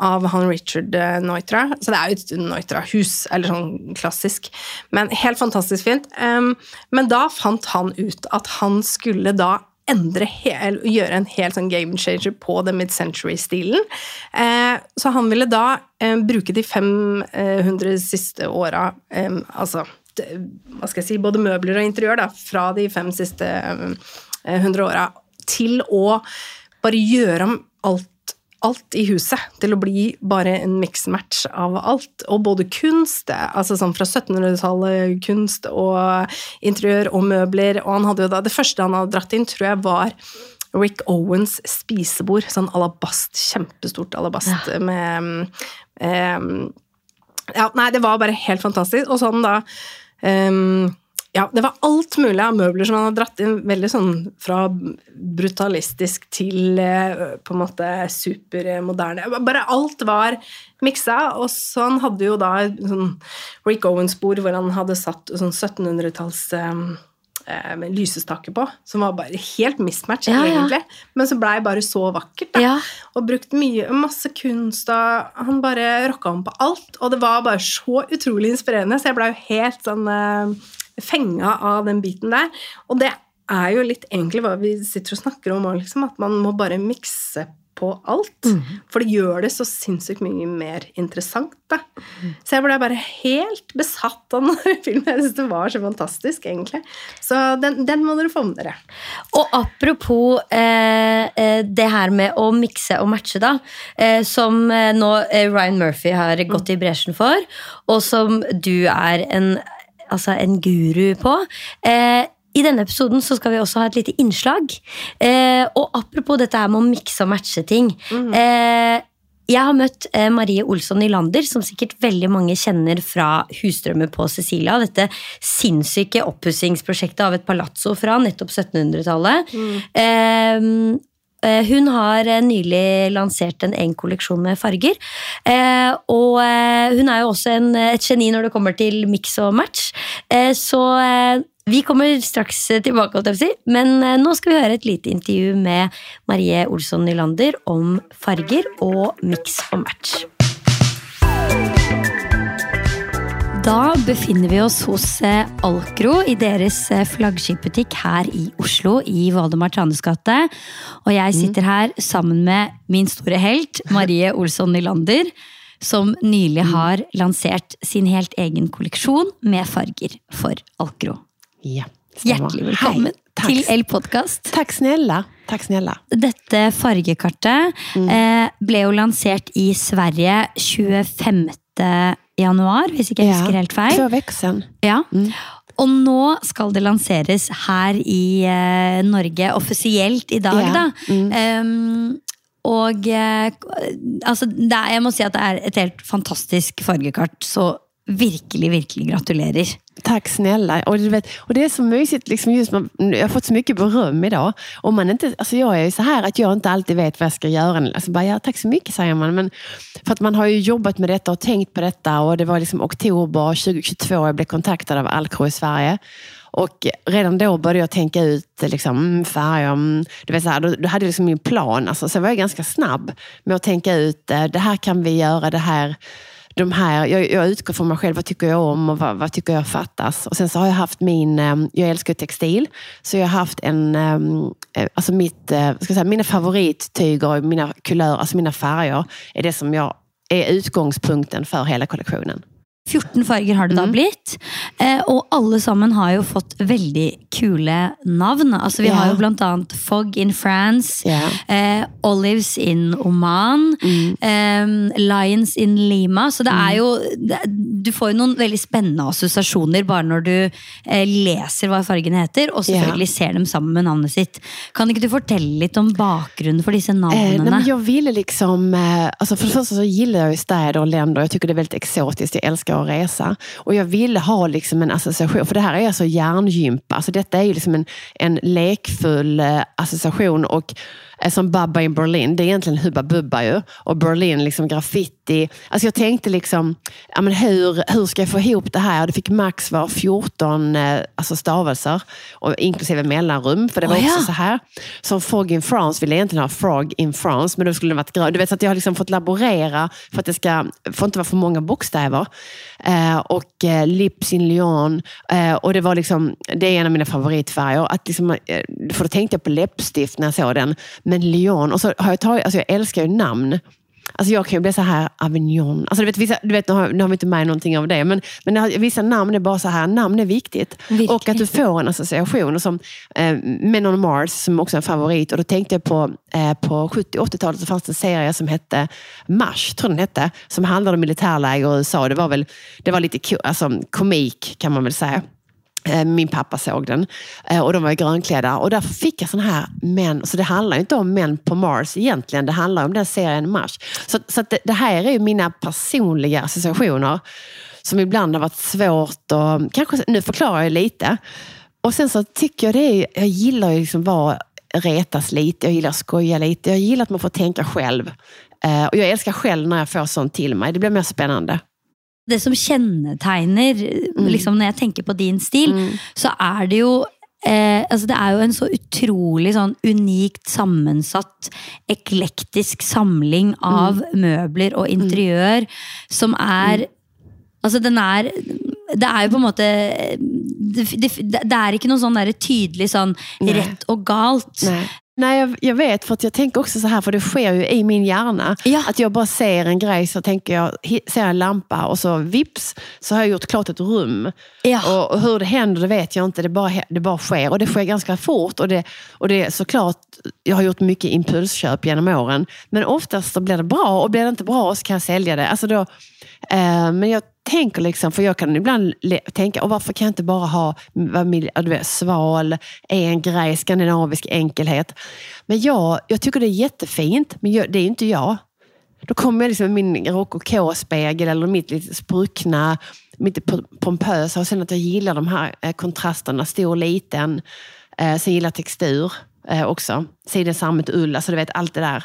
av han Richard eh, Neutra. Så det er jo et Neutra-hus, eller sånn klassisk. Men helt fantastisk fint. Men da fant han ut at han skulle da endre hel, gjøre en helt sånn game changer på the mid-century-stilen. Eh, så han ville da eh, bruke de 500 siste åra, eh, altså hva skal jeg si, både møbler og interiør da, fra de fem siste eh, hundre åra, til å bare gjøre om alt alt i huset til å bli bare en mix-match av alt. Og både kunst, altså sånn fra 1700-tallet, kunst og interiør og møbler. Og han hadde jo da Det første han hadde dratt inn, tror jeg var Rick Owens spisebord. Sånn alabast, kjempestort alabast ja. med um, Ja, nei, det var bare helt fantastisk. Og sånn da um, ja, det var alt mulig av møbler som han hadde dratt inn. Veldig sånn fra brutalistisk til eh, på en måte supermoderne. Bare alt var miksa. Og så han hadde jo da sånn Rick Owens-bord hvor han hadde satt sånn 1700-talls eh, eh, med lysestake på, som var bare helt mismatch, ja, egentlig. Ja. Men så blei bare så vakkert, da. Ja. Og brukt mye, masse kunst, og han bare rocka om på alt. Og det var bare så utrolig inspirerende, så jeg blei jo helt sånn eh, fenga av den biten der. Og det er jo litt egentlig hva vi sitter og snakker om òg, liksom, at man må bare mikse på alt. Mm. For det gjør det så sinnssykt mye mer interessant. Da. Mm. Så jeg ble bare helt besatt av den filmen. Jeg syns det var så fantastisk, egentlig. Så den, den, må dere få med dere. Og apropos eh, eh det her med å mikse og matche, da. Eh, som eh, nå eh, Ryan Murphy har gått i bresjen for, og som du er en altså en guru på. Eh, i denne episoden så skal vi også ha et lite innslag. Eh, og apropos dette her med å mikse og matche ting. Mm. Eh, jeg har møtt eh, Marie Olsson Nylander, som sikkert veldig mange kjenner fra Husdrømmer på Cecilia. Dette sinnssyke oppussingsprosjektet av et palazzo fra nettopp 1700-tallet. Mm. Eh, Eh, hun har eh, nylig lansert en egen kolleksjon med farger. Eh, og hun er jo også en, et geni når det kommer til mix og match. Så vi kommer straks tilbake, men nå skal vi høre et lite intervju med Marie Olsson Nylander om farger og mix og match. Da befinner vi oss hos eh, Alkro i deres eh, flaggskipbutikk her i Oslo, i Valdemar Tranes gate. Og jeg mm. sitter her sammen med min store helt, Marie Olsson Nylander, som nylig mm. har lansert sin helt egen kolleksjon med farger for Alkro. Ja, Hjertelig velkommen Hei, til El Podkast. Takk snälla. Takk snälla. Dette fargekartet mm. eh, ble jo lansert i Sverige 25 januar, hvis ikke jeg ja, husker helt feil. To uker siden. Ja. Mm. Og nå skal det lanseres her i uh, Norge offisielt i dag, ja. da. Mm. Um, og uh, altså, er, jeg må si at det er et helt fantastisk fargekart. Så virkelig, virkelig gratulerer. Tack snälla. Och, vet, och det är så mysigt, liksom just man, jag har fått så mycket beröm idag. Och man inte, alltså jag är ju så här att jag inte alltid vet vad jag ska göra. Alltså bara, ja, tack så mycket säger man. Men för att man har ju jobbat med detta och tänkt på detta. Och Det var liksom oktober 2022 jag blev kontaktad av Alcro i Sverige. Och redan då började jag tänka ut liksom, mm, färger. Mm, du vet, så här, då, då hade jag liksom min plan. Alltså, så var jag ganska snabb med att tänka ut, eh, det här kan vi göra, det här de här, jag, jag utgår från mig själv, vad tycker jag om och vad, vad, tycker jag fattas? Och sen så har jag haft min, ehm, jag älskar textil, så jag har haft en, ehm, eh, alltså mitt, eh, ska säga, mina favorittyger, mina kulörer, alltså mina färger, är det som jag är utgångspunkten för hela kollektionen. 14 farger har det da mm. blitt. Eh, og alle sammen har jo fått veldig kule navn. Altså Vi har jo blant annet Fog in France, eh, Olives in Oman, mm. eh, Lions in Lima. Så det er jo jo Du får jo noen veldig spennende assosiasjoner bare når du eh, leser hva fargene heter, og selvfølgelig ser dem sammen med navnet sitt. Kan ikke du fortelle litt om bakgrunnen for disse navnene? Eh, men jag ville liksom, eh, alltså för det första så gillar jag ju städer och länder. Jag tycker det är väldigt exotiskt. Jag älskar och resa. Och jag ville ha liksom en association, för det här är alltså hjärngympa. Alltså detta är ju liksom en, en lekfull eh, association och som Bubba in Berlin. Det är egentligen Hubba Bubba ju. Och Berlin, liksom graffiti. Alltså jag tänkte liksom, ja, men hur, hur ska jag få ihop det här? Det fick max vara 14 eh, alltså stavelser, och inklusive mellanrum. För det var Oh, också ja. så här. Som Frog in France ville jag egentligen ha Frog in France, men då skulle det varit grön. Du vet, så att jag har liksom fått laborera för att det ska, får inte vara för många bokstäver. Eh, och eh, Lips in Lyon. Eh, och det var liksom, det är en av mina favoritfärger. Att liksom, eh, för då tänkte jag på läppstift när jag såg den. Men Lyon, och så har jag tagit, alltså jag älskar ju namn. Alltså jag kan ju bli så här Avignon. Alltså du vet, vissa, du vet, nu, har, nu har vi inte med någonting av det, men, men vissa namn är bara så här, namn är viktigt. og Och att du får en association. Och som eh, Men on Mars, som också är en favorit. Och då tänkte jag på, eh, på 70-80-talet så fanns det en serie som hette Mars, tror den hette, som handlade om militärläger i USA. Det var, väl, det var lite ko- alltså, komik, kan man väl säga. Eh, Min pappa såg den og och de var i grönklädda och därför fick jag sån här män. Så det handlar jo inte om män på Mars egentligen, det handlar om den serien Mars. Så, så det, det här är ju mina personliga associationer som ibland har varit svårt och kanske, nu förklarar jag lite. Och sen så tycker jag det är, jag gillar ju liksom vara retas lite, jag gillar att skoja lite, jag gillar att man får tänka själv. og Och jag älskar själv när jag får sånt till mig, det blir mer spännande. Det som kjennetegner, liksom, når jeg tenker på din stil, så er det jo Eh, altså det er jo en så utrolig sånn unikt sammensatt, eklektisk samling av møbler og interiør som er Altså, den er Det er jo på en måte Det, det, det er ikke noe sånn tydelig sånn Nei. rett og galt. Nej, Nej jag, jag vet, för att jag tänker också så här, för det sker ju i min hjärna. Ja. Att jag bara ser en grej, så tänker jag, ser en lampa och så vips, så har jag gjort klart ett rum. Ja. Och, och hur det händer, det vet jag inte. Det bara, det bara sker. Och det sker ganska fort. Och det, och det är såklart, jag har gjort mycket impulsköp genom åren. Men oftast så blir det bra, och blir det inte bra så kan jag sälja det. Alltså då, men jag tänker liksom, för jag kan ibland tänka, och varför kan jag inte bara ha ja, du vet, sval, en grej, skandinavisk enkelhet. Men jag, jag tycker det är jättefint, men jag, det är inte jag. Då kommer jag liksom med min rokoko-spegel eller mitt lite spruckna, mitt pompøse, och sen att jag gillar de här eh, kontrasterna, stor liten. Så sen gillar jag textur eh, också. Siden, sammet, ull, alltså du vet allt det där.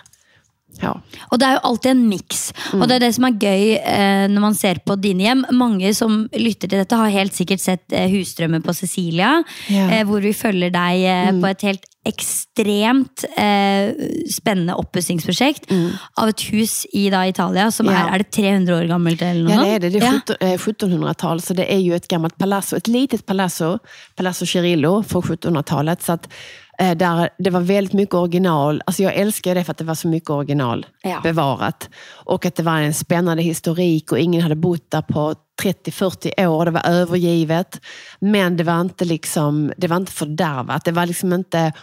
Ja. Og det er jo alltid en miks. Og det er det som er gøy eh, når man ser på dine hjem. Mange som lytter til dette, har helt sikkert sett eh, Husdrømmen på Cecilia. Yeah. Eh, hvor vi følger deg eh, på et helt ekstremt eh, spennende oppussingsprosjekt av et hus i da, Italia som Ja. er Er det 300 år gammelt? eller noe Ja, det er det. Det er Ja. 17 eh, 1700-tal, så det er jo et gammelt palazzo. Et litet palazzo, Palazzo Cirillo fra 1700-tallet. Så eh, där, det var väldigt mycket original. Alltså jag älskar det för att det var så mycket original Ja. bevarat. Och att det var en spännande historik och ingen hade bott där på 30-40 år. Det var övergivet. Men det var inte, liksom, det var inte fördärvat. Det var liksom inte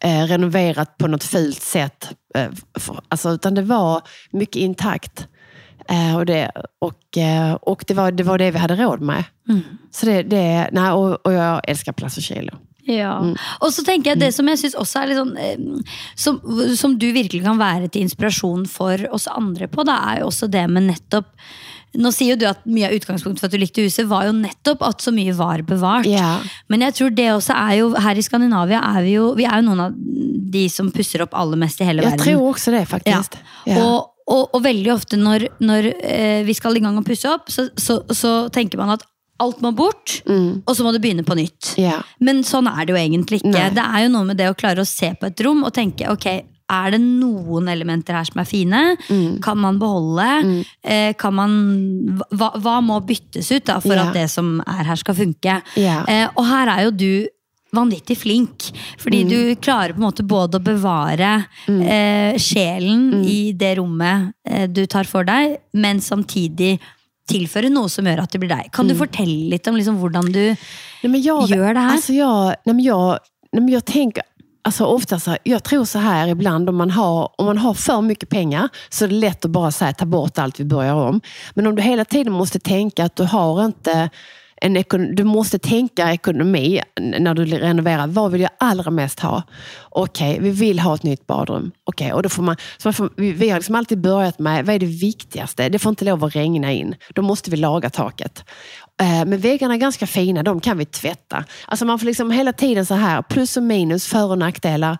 eh, renoverat på något fult sätt. Eh, för, alltså, utan det var mycket intakt. Eh, och det, och, eh, och det, var, det var det vi hade råd med. Så det, det, nej, og, og jeg elsker Plaza Kilo. Ja. Og så tenker jeg Det som jeg synes også er litt sånn eh, som, som du virkelig kan være til inspirasjon for oss andre på, da er jo også det med nettopp Nå sier jo du at mye av utgangspunktet for at du likte huset, var jo nettopp at så mye var bevart. Ja. Men jeg tror det også er jo Her i Skandinavia er vi jo Vi er jo noen av de som pusser opp aller mest i hele Jeg verden. tror også det, faktisk. Ja. Og, og, og veldig ofte når, når eh, vi skal i gang og pusse opp, så, så, så tenker man at alt må bort, og så må du begynne på nytt. Ja. Men sånn er det jo egentlig ikke. Nei. Det er jo noe med det å klare å se på et rom og tenke ok, er det noen elementer her som er fine? Mm. Kan man beholde? Eh, kan man, hva, hva må byttes ut da, for Ja. at det som er her skal funke? Ja. Eh, og her er jo du vanvittig flink. Fordi du klarer på en måte både å bevare eh, sjelen i det rommet eh, du tar for deg, men samtidig tilføre noe som gjør at det blir deg. Kan du fortelle litt om liksom hvordan du Nej, men jag, gjør det her? Alltså jag, nej, men jag, nej, men jag tänker, alltså ofta så, jag tror så här ibland, om man, har, om man har för mycket pengar så är det lätt att bara säga ta bort allt, vi börjar om. Men om du hela tiden måste tänka att du har inte du måste tänka ekonomi när du renoverar. Vad vill jag allra mest ha? Okej, vi vill ha ett nytt badrum. Okej, och då får man, så man får, vi, vi har liksom alltid börjat med, vad är det viktigaste? Det får inte lov att regna in. Då måste vi laga taket. Eh, Men väggarna är ganska fina, de kan vi tvätta. Alltså man får liksom hela tiden så här, plus och minus, för och nackdelar.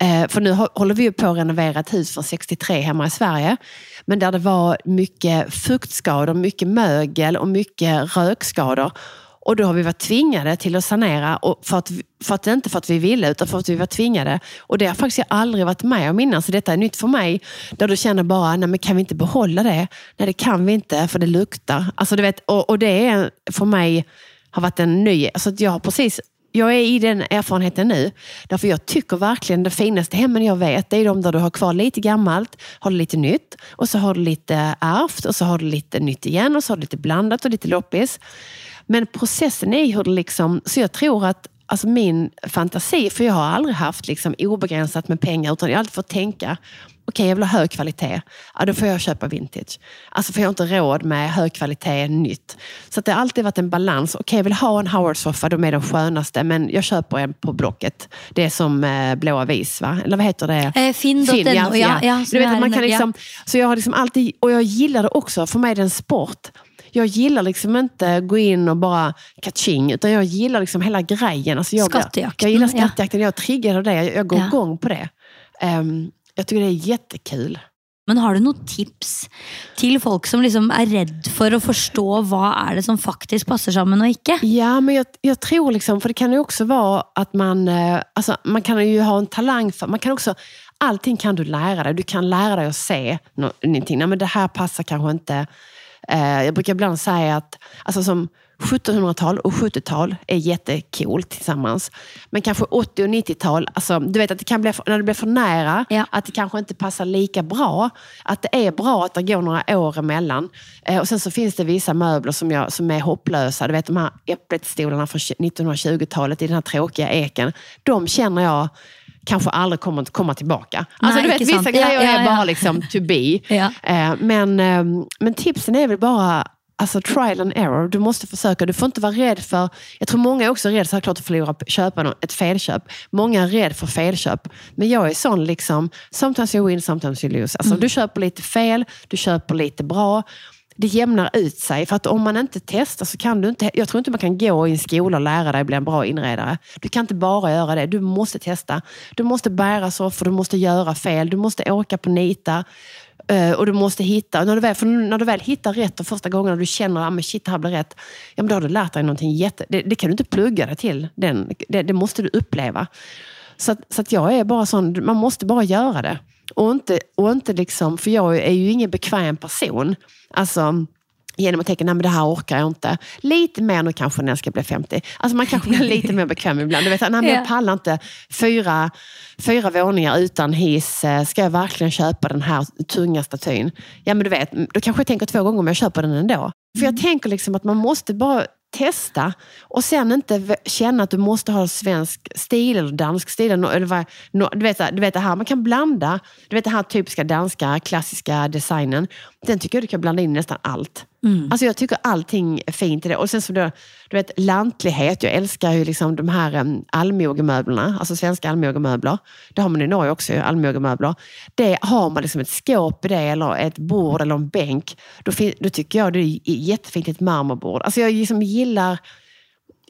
Eh, för nu håller vi på att renovera ett hus från 63 hemma i Sverige. Men där det var mycket fuktskador, mycket mögel och mycket rökskador. Och då har vi varit tvingade till att sanera, och för att, för att inte för att vi ville, utan för att vi var tvingade. Och det har faktiskt jag aldrig varit med om innan, så detta är nytt för mig. Där du känner bara, nej men kan vi inte behålla det? Nej, det kan vi inte, för det luktar. Alltså, du vet, och, och det är för mig har varit en ny... Alltså jag har precis jag är i den erfarenheten nu. Därför jag tycker verkligen det finaste hemmen jag vet, det är de där du har kvar lite gammalt, har du lite nytt och så har du lite ärvt och så har du lite nytt igen och så har du lite blandat och lite loppis. Men processen är hur det liksom... Så jag tror att alltså min fantasi, för jag har aldrig haft liksom obegränsat med pengar, utan jag har alltid fått tänka, okej jag vill ha hög kvalitet, ja, då får jag köpa vintage. Alltså får jag inte råd med hög kvalitet nytt. Så det har alltid varit en balans. Okej, jag vill ha en Howard-soffa, de är de skönaste, men jag köper en på Blocket. Det är som eh, Avis, vis, va? Eller vad heter det? Eh, Finn.no, Finn, ja, ja, Du vet, man kan liksom, så jag har liksom alltid, och jag gillar det också, för mig är det en sport. Jag gillar liksom inte gå in och bara kaching, utan jag gillar liksom hela grejen. Alltså jag, Skattejakten, Jag gillar ja. skattejakten, jag triggar av det, jag, jag går Ja. igång på det. Ehm, jag tycker det är jättekul. Men har du noen tips til folk som liksom er redd for å forstå hva er det som faktisk passer sammen og ikke? Ja, men jeg, jeg tror liksom, for det kan jo også være at man, altså, man kan jo ha en talang for man kan også, allting kan du lære deg. Du kan lære deg å se noe. Nei, men det her passer kanskje ikke. Jeg bruker iblant si at altså, som 1700-tal och 70-tal är jättekul tillsammans. Men kanske 80 och 90-tal, alltså, du vet att det kan bli, när det blir för nära, Ja. att det kanske inte passar lika bra. Att det är bra att det går några år emellan. Eh, och sen så finns det vissa möbler som, jag, som är hopplösa. Du vet de här äppletstolarna från 1920-talet i den här tråkiga eken. De känner jag kanske aldrig kommer att komma tillbaka. Alltså Nej, du vet, vissa sant. grejer Ja, ja, är bara liksom to be. Eh, men, eh, men tipsen är väl bara Alltså trial and error. Du måste försöka. Du får inte vara rädd för... Jag tror många är också rädda så här klart att förlora köpa ett felköp. Många är rädda för felköp. Men jag är sån liksom, sometimes you win, sometimes you lose. Alltså, Du köper lite fel, du köper lite bra. Det jämnar ut sig. För att om man inte testar så kan du inte... Jag tror inte man kan gå i en skola och lära dig bli en bra inredare. Du kan inte bara göra det. Du måste testa. Du måste bära soffor, du måste göra fel, du måste åka på nitar. Eh, och du måste hitta, när du, väl, för när du väl hittar rätt de första gången och du känner att ah, shit, det här blir rätt. Ja, men då har du lärt dig någonting jätte... Det, det kan du inte plugga dig till. Den, det, det måste du uppleva. Så, att, så att jag är bara sån, man måste bara göra det. Och inte, och inte liksom, för jag är ju ingen bekväm person. Alltså, genom att tänka, nej men det här orkar jag inte. Lite mer nu kanske när jag ska bli 50. Alltså man kanske blir lite mer bekväm ibland. Du vet, nej men jeg jag pallar inte fyra, fyra våningar utan hiss. Eh, Ska jag verkligen köpa den här tunga statyn? Ja men du vet, då kanske jag tänker två gånger om jag köper den ändå. För jag tänker liksom att man måste bara testa och sen inte kjenne känna att du måste ha svensk stil eller dansk stil. Eller, nå- eller vad, du, vet, du vet det här, man kan blanda. Du vet den här typiska danska klassiska designen. Den tycker jag du kan blanda in i nästan allt. Alltså jag tycker allting är fint i det. Och sen som då, du vet lantlighet. Jag älskar ju liksom de här um, allmogemöblerna, alltså svenska allmogemöbler. Det har man i Norge också, allmogemöbler. Det har man liksom ett skåp i det, eller ett bord eller en bänk. Då, då tycker jag det är jättefint, ett marmorbord. Alltså jag liksom gillar,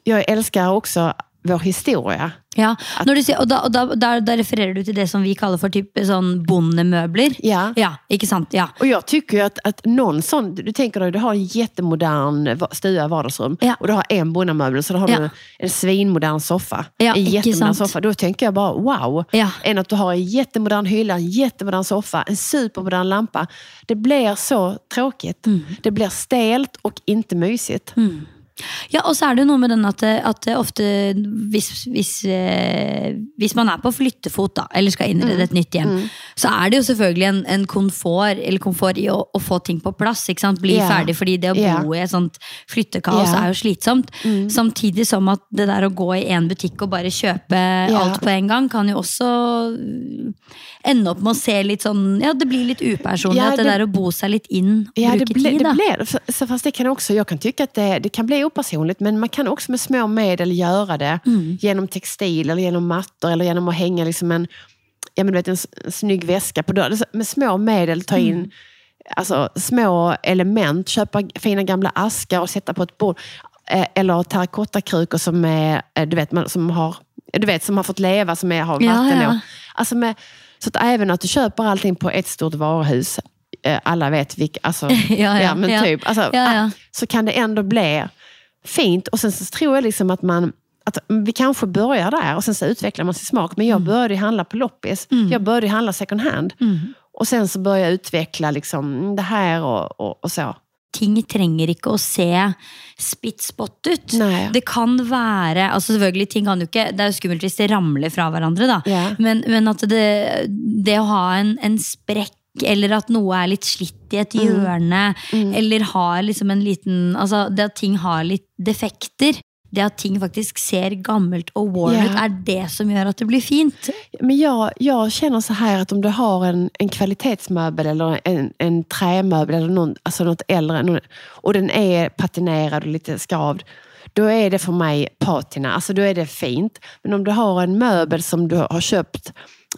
jag älskar också vår historie. Ja, sier, og da, og da, da, da refererer du til det som vi kaller for type sånn bondemøbler. Ja. ja, ikke sant? Ja. Og jeg tycker at, at, noen sånn sån, du tenker deg, du har en kjempemoderne stue, stua vardagsrum Ja. og du har en bondemøbel, så har Ja. du en svinmodern soffa. Ja, en sant. soffa. Da tenker jeg bare, wow. Ja. Än at du har en kjempemoderne hylle, en kjempemoderne soffa, en supermodern lampa. Det blir så tråkigt. Mm. Det blir stelt och inte mysigt. Ja, og så er det jo noe med den at, at ofte hvis, hvis, eh, hvis man er på flyttefot da, eller skal innrede et nytt hjem, så er det jo selvfølgelig en, en komfort, eller komfort i å, å få ting på plass. Ikke sant? Bli yeah. ferdig, fordi det å bo bo i et sånt flyttekaos yeah. er jo slitsomt. Samtidig som at det der å gå i en butikk og bare kjøpe alt på en gang, kan jo også ende opp med å se litt sånn Ja, det blir litt upersonlig. Ja, at det, det- der å bo seg litt inn, Ja, det, bruke ble, tid, da. det. För- så Fast det kan också, jag kan tycka at det, det kan bli opersonligt, men man kan också med små medel göra det. Genom textil, eller genom mattor, eller genom att hänga liksom en, ja, men du vet, en, snygg väska på dörren. Med små medel ta in alltså, små element, köpa fina gamla askar och sätta på ett bord. Eh, Eller terrakottakrukor som, är, eh, du vet, som har du vet, som har fått leva, som är, har Ja, vatten ja. och- Alltså med, så att även att du köper allting på ett stort varuhus, eh, alla vet vilka, alltså, Ja, ja, men ja. typ, alltså, Ja, ja. så kan det ändå bli fint. Och sen så tror jag liksom att man att vi kanske börjar där och sen så utvecklar man sin smak. Men jag Mm. började handla på loppis. Jag började handla second hand. Och sen så började jag utveckla liksom mm, det här och, och, och så. ting trenger ikke å se spit-spott ut. Nei. Det kan være altså selvfølgelig ting kan jo ikke, Det er jo skummelt hvis det ramler fra hverandre, da. Yeah. Men, men at det, det å ha en, en sprekk eller at noe er litt slitt i et hjørne, eller har liksom en liten Altså, det at ting har litt defekter, det at ting faktisk ser gammelt og worn ut, ut, er det som gjør at det blir fint. Men jeg, jeg kjenner så her at om du har en, en kvalitetsmøbel eller en, en tremøbel eller noen, altså noe eldre, noen, og den er patinert og litt skavd. da er det for meg patina, Altså, da er det fint. Men om du har en møbel som du har köpt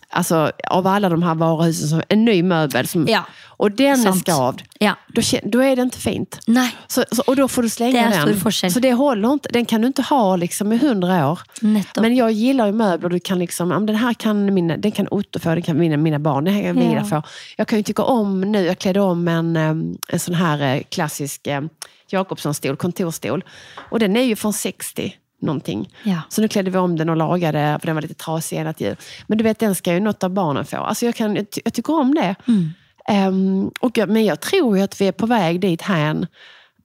Alltså av alla de här varuhusen, som, en ny möbel som, Ja, och den sant. är skavd. Ja. Då, då är det inte fint. Nei. Så, så, och då får du slänga den. Så det håller inte. Den kan du inte ha liksom i hundra år. Nettopp. Men jag gillar ju möbler. Du kan liksom, den här kan, mina, den kan Otto få, den kan mina, mina barn, den här kan Vida Ja. få. Jag kan ju tycka om nu, jag klädde om en, en sån här eh, klassisk Jakobsson-stol, kontorstol. Och den är ju från 60 någonting. Ja. Så nu klädde vi om den och lagade, för den var lite trasig ena jul. Men du vet, den ska ju något av barnen få. Alltså jag, kan, jag, ty- jag tycker om det. Mm. Um, och, jag- men jag tror jo att vi är på väg dit här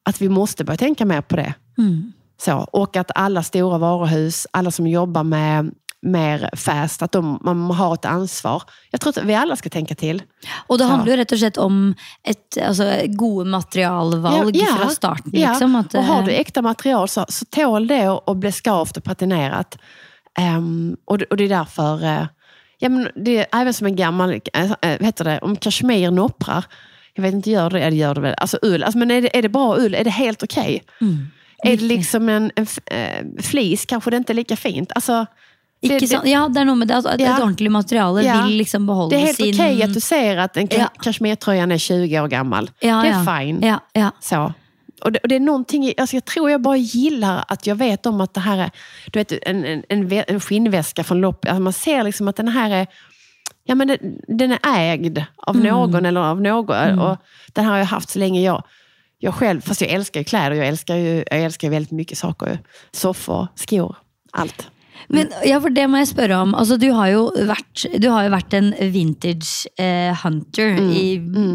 att vi måste börja tänka mer på det. Mm. Så, och att alla stora varuhus, alla som jobbar med mer fast, att de, man har ett ansvar. Jeg tror att vi alle skal tenke til. Og det Ja. handler jo rett og slett om et, altså, gode materialvalg Ja, ja. fra starten. Ja, Liksom, at, og har du ekte material så, så tål det å bli skavt og patinert. Um, og, det- och det er derfor uh, ja, men det er även som en gammel, uh, heter det, om kasjmir nopprar, Jeg vet ikke, gjør det, ja, det gör det vel? Altså ull, Altså, men er det, er det bra ull, Er det helt ok? mm. Er det liksom en, en eh, flis Kanskje det ikke er lika fint. Alltså, Ikke det- sant? Ja, det er noe med det. at Ja. Et ordentlig materiale Ja. vil liksom beholde det er helt sin ok at du ser at en Ja. kasjmirtrøye er 20 år gammel. det er fine. Ja, ja. Så. Och det, och det är någonting, alltså jag tror jag bara gillar att jag vet om att det här är du vet, en, en, en, vä- en skinnväska från lopp. Alltså man ser liksom att den här är Ja, men den, den är ägd av Mm. eller av någon. Och den här har jag haft så länge jag, jag själv, fast jag älskar ju kläder. Jag älskar ju, jag älskar ju väldigt mycket saker. Soffor, skor, allt. Men ja, for det må jeg spørre om. Altså, du, har jo vært, du har jo vært en vintage eh, hunter Mm, i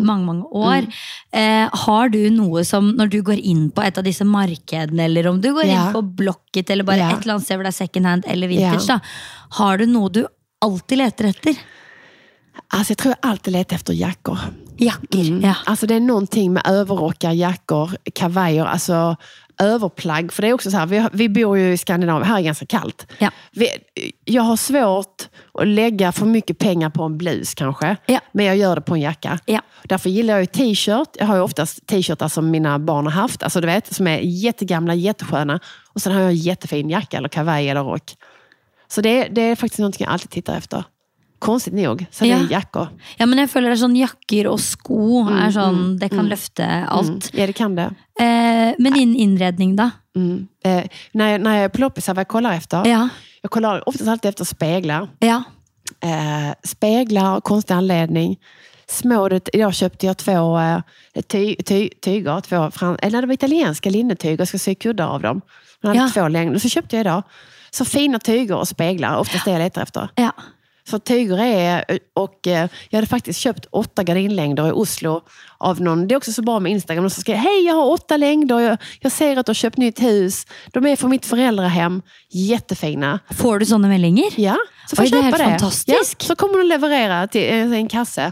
mange, mange år. Eh, har du noe som, når du går inn på et av disse markedene, eller om du går Ja. inn på Blocket, eller bare Ja. et eller annet sted hvor det er second hand eller vintage, Ja. da, har du noe du alltid leter etter? Altså, jeg tror jeg alltid leter etter jakker. Jakker. Ja. Alltså det noen ting med överrockar, jakker, kavaier alltså överplagg. För det är också så här, vi, vi bor ju i Skandinavien, här är ganska kallt. Ja. Vi, jag har svårt att lägga för mycket pengar på en blus kanske, Ja. men jag gör det på en jacka. Ja. Därför gillar jag ju t-shirt. Jag har ju oftast t-shirtar som mina barn har haft, alltså du vet, som är jättegamla, jättesköna. Och sen har jag en jättefin jacka eller kavaj eller rock. Så det, det är faktiskt någonting jag alltid tittar efter. Konstigt nog, så det Ja. är jackor. ja, men jeg føler det er sånn jakker og sko er sånn, det kan løfte alt. Mm. Ja, det kan det. Eh, men innen innredning, da? Mm. Eh, när, när jag vad jag kollar efter? Ja. Jag kollar oftast alltid efter speglar. Ja. Eh, speglar, konstig anledning. Små, det, idag köpte jag två eh, ty, ty, tyger, två fram, eller det var italienska linnetyger, jag ska sy kuddar av dem. Jag hade Ja. två längder, så köpte jag idag. Så fina tyger och speglar, oftast det jag letar efter. ja. Så tyger är, och jeg jag hade faktiskt köpt åtta gardinlängder i Oslo av någon, det är också så bra med Instagram, de som skriver hej jag har åtta längder, jag, jag ser att du har köpt nytt hus, de är från mitt föräldrahem, jättefina. Får du sånne meldinger? Ja, så får Oj, jag det köpa det. fantastiskt. Ja, så kommer de leverera till en, en kasse.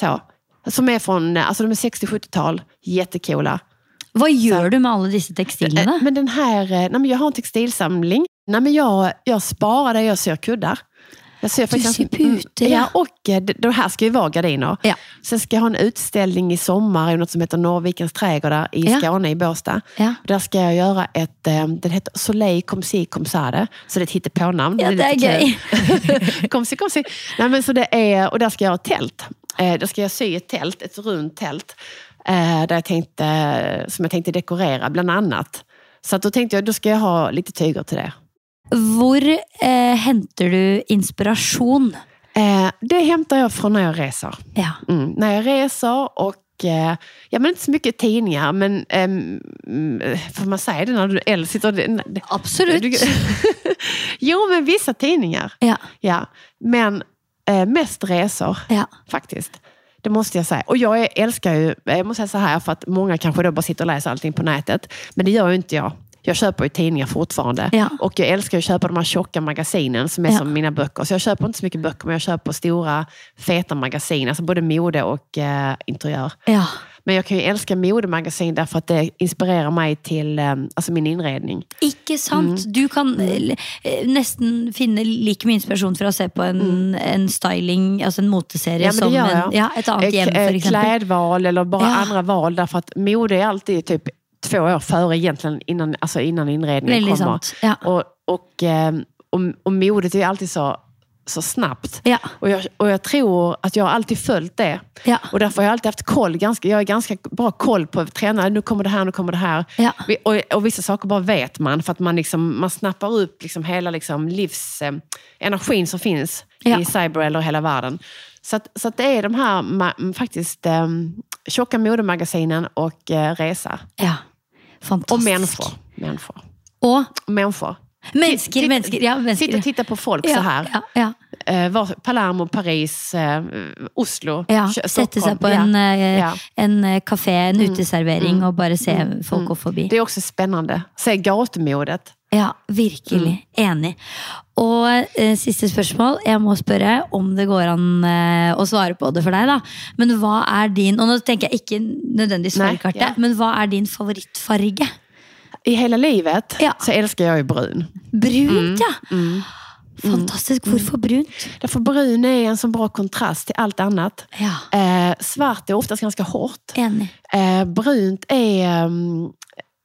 Så. Som är från, alltså de är 60-70-tal, jättecoola. Hva gjør du med alle disse tekstilene? Eh, Men den här, nej men jag har en textilsamling. Nej men jag, jag sparar det jag syr kuddar. Jag syr du ser pute, Mm, ja. och eh, det, det här ska ju vara gardiner. Ja. Sen ska jag ha en utställning i sommar i något som heter Norrvikens trädgårdar i Ja. Skåne, i Båstad. Ja. Där ska jag göra ett, eh, den heter Soleil comme si comme ça. det. Så det är ett hittepånamn. Ja, det är lite kul. kom si, comme si. Nej, men så det är, och där ska jag ha ett tält. Eh, där ska jag sy ett tält, ett runt tält. Eh, där jag tänkte, som jag tänkte dekorera bland annat. Så att då tänkte jag, då ska jag ha lite tyger till det. Hvor eh, henter du inspirasjon? Eh, det henter jeg fra når jeg reser. Ja. Mm, når jeg reser og eh, Ja, men Ikke så mye tegninger, men får man si det når du eller sitter... det- Absolutt. Du, jo, men vissa tegninger. Ja. Ja, men eh, mest reiser, ja. faktisk. Det måste jag säga. Och jag elsker älskar ju, jag måste säga så här, för att många kanske då bara sitter och läser allting på nätet. Men det gör ju inte jag. Jag köper ju tidningar fortfarande. Ja. Och jag älskar å att köpa de här tjocka magasinen som är Ja. som mina böcker. Så jag köper inte så mycket böcker, men jag köper stora feta magasin. Alltså både mode och eh, interiör. ja. Men jag kan ju älska modemagasin därför att det inspirerer meg til eh, alltså min innredning. Ikke sant? Mm. Du kan eh, nesten finne like mye inspirasjon for å se på en, en styling, altså en moteserie, Mm. Ja, som en, ja, et annet Eh, hjem, f.eks. Klesvalg eller bare Ja. andre val. Därför att mode er alltid typ två år före egentligen innan, alltså innan inredningen kommer. sant. Ja. Och, och, eh, och, och modet är alltid så, så snabbt. Ja. Och, jag, och jag tror att jag har alltid följt det. Ja. Och därför har jag alltid haft koll. Ganska, jag har ganska bra koll på tränare. Nu kommer det här, nu kommer det här. Ja. Och, och vissa saker bara vet man. För att man, liksom, man snappar upp liksom hela liksom livs, eh, energin som finns i cyber eller hela världen. Så, att, så att det är de här ma- faktiskt eh, tjocka modemagasinen och eh, resa. ja. Och Fantastisk. människor. Människor. Og människor. mennesker, Titta- mennesker. Ja. Sitta och titta på folk ja, så här. Ja, ja. Eh, var, Palermo, Paris, eh, Oslo, ja. Stockholm. Sette seg på en, Ja. en eh, kafé, en uteservering, Mm. og bare se Mm. folk Mm. gå forbi. Det är också spännande. Se gatumodet. Ja, virkelig. Enig. Og eh, siste spørsmål. Jeg må spørre om det går an eh, å svare på det for deg. da. Men hva er din Og nå tenker jeg ikke nødvendigvis fargekartet, ja. men hva er din favorittfarge? I hele livet Ja. så elsker jeg jo brun. Brunt, ja! Mm. Fantastisk. Hvorfor brunt? Därför brun er en sånn bra kontrast til alt annet. Ja, Eh, svart er oftest ganske hardt. enig. Eh, brunt är...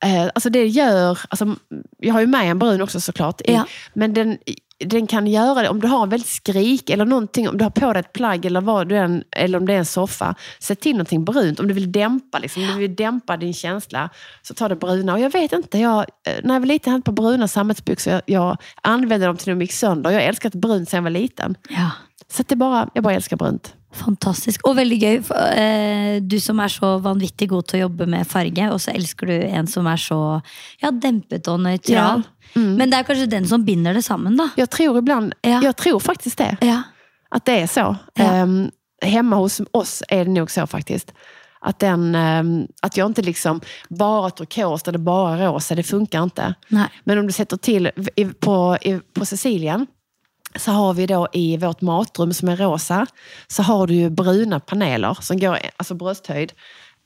Eh, alltså det gör... Alltså, jag har ju med en brun också såklart. Ja. Men den, den kan göra det om du har en väldigt skrik eller någonting, om du har på dig ett plagg eller, vad du än, eller om det är en soffa. Sätt till någonting brunt. Om du vill dämpa, liksom, om du vill dämpa din känsla så ta det bruna. Och jag vet inte, jag, eh, när jag var liten hade på bruna sammetsbyxor. Jag, jag använde dem till de gick sönder. Jag har älskat brunt sedan jag var liten. Ja. Så det är bara, jag bara älskar brunt. Fantastisk. Og veldig gøy. eh, Du som er så vanvittig god til å jobbe med farge, og så elsker du en som er så ja, dempet og nøytral. Ja. Mm. Men det er kanskje den som binder det sammen, da. Jeg tror ibland, Ja. Jeg tror faktisk det. Ja. At det er så. Ja. Ehm, hemma hos oss er det nok så faktisk. Att, den, um, att jag inte liksom bara turkos eller bara rosa, det funkar inte. Nei. Men om du sätter till på, på Sicilien så har vi då i vårt matrum som är rosa så har du ju bruna paneler som går alltså brösthöjd.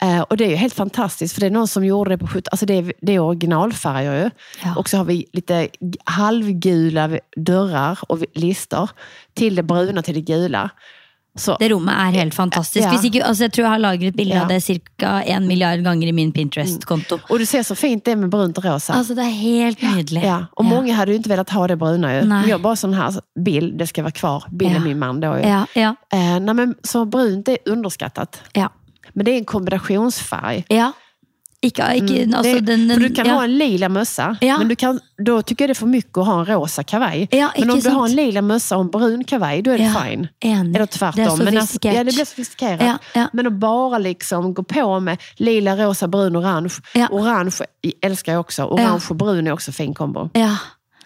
Eh, och det är ju helt fantastiskt för det är någon som gjorde det på 70 Alltså det är, det är originalfärger ju. Ja. Och så har vi lite halvgula dörrar och lister till det bruna till det gula. Så, Det rommet er helt fantastisk. Ja. Ikke, altså jeg tror jeg har lagret bilde Ja. av det ca. en milliard ganger i min Pinterest-konto. og du ser så fint det med brunt rosa. Altså, det er helt nydelig. Ja, och mange hadde jo ikke villet ha det brune. Jo. Nej. Men bare sånn her, Bil, bild, det skal være kvar. Bil Ja. min mann. Eh, nei, men, så brunt er underskattet. ja. Men det er en kombinasjonsfarge. ja. Ikke, ikke, Mm, altså, den, den, för du kan ja. ha en lila mössa, Ja. men du kan, då tycker jag det är för mycket att ha en rosa kavaj. Ja, men om om du har en sant? lila mössa och en brun kavaj, då är det Ja. fine. Enig. Eller tvärtom. Det er men alltså, ja, det blir sofistikerat. Ja, ja. Men att bara liksom gå på med lila, rosa, brun, orange. Ja. Orange älskar jag också. Orange och brun är också fin kombo. Ja,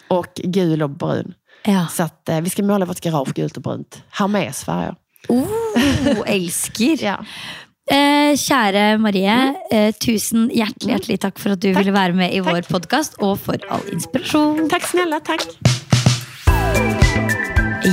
Och gul och brun. ja. Så att, eh, vi ska måla vårt garage gult och brunt. Hermes-färger. Oh, elsker! Eh, kjære Marie, eh, tusen hjertelig, hjertelig takk for at du ville være med i vår podkast, og for all inspirasjon. Takk snille, takk.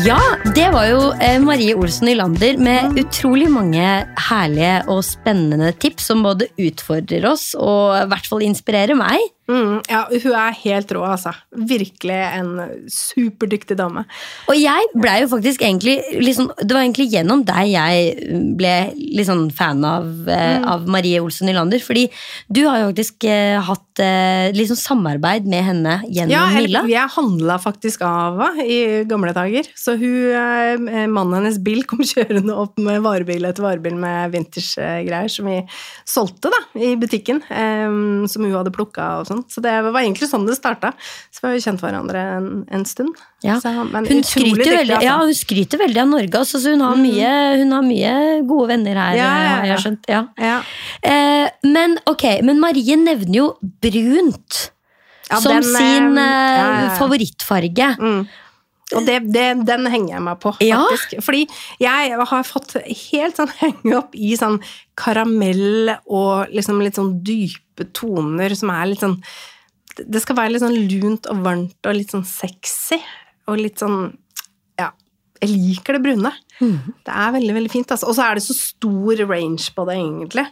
Ja, det var jo eh, Marie Olsen Nylander med utrolig mange herlige og spennende tips som både utfordrer oss og i hvert fall inspirerer meg. Mm, ja, hun er helt rå, altså. Virkelig en superdyktig dame. Og jeg blei jo faktisk egentlig liksom, Det var egentlig gjennom deg jeg ble litt sånn fan av, mm. av Marie Olsen Nylander. Fordi du har jo faktisk eh, hatt eh, sånn samarbeid med henne gjennom Ja, Milla. eller, jeg handla faktisk av henne i gamle dager. Så hun, eh, mannen hennes bil kom kjørende opp med varebil etter varebil med vintage-greier som vi solgte da, i butikken. eh, som hun hadde plukka og sånn. Sånn. Så det var egentlig sånn det starta. Så vi har jo kjent hverandre en, en stund. Ja. Så, men Hun skryter, dyktig, veldig, altså. ja, hun skryter veldig av Norge, altså, så hun har, mye, hun har mye gode venner her. Ja, ja, har jeg skjønt. Ja. Ja. Eh, men ok, men Marie nevner jo brunt som den, eh, sin eh, ja. favorittfarge. Mm. Og det, det, den henger jeg meg på, Ja. Fordi jeg har fått helt sånn henge opp i sånn karamell og liksom litt sånn dype toner som er litt sånn Det skal være litt sånn lunt og varmt og litt sånn sexy. Og litt sånn Ja, jeg liker det brune. Det er veldig, veldig fint. Altså. Og så er det så stor range på det, egentlig.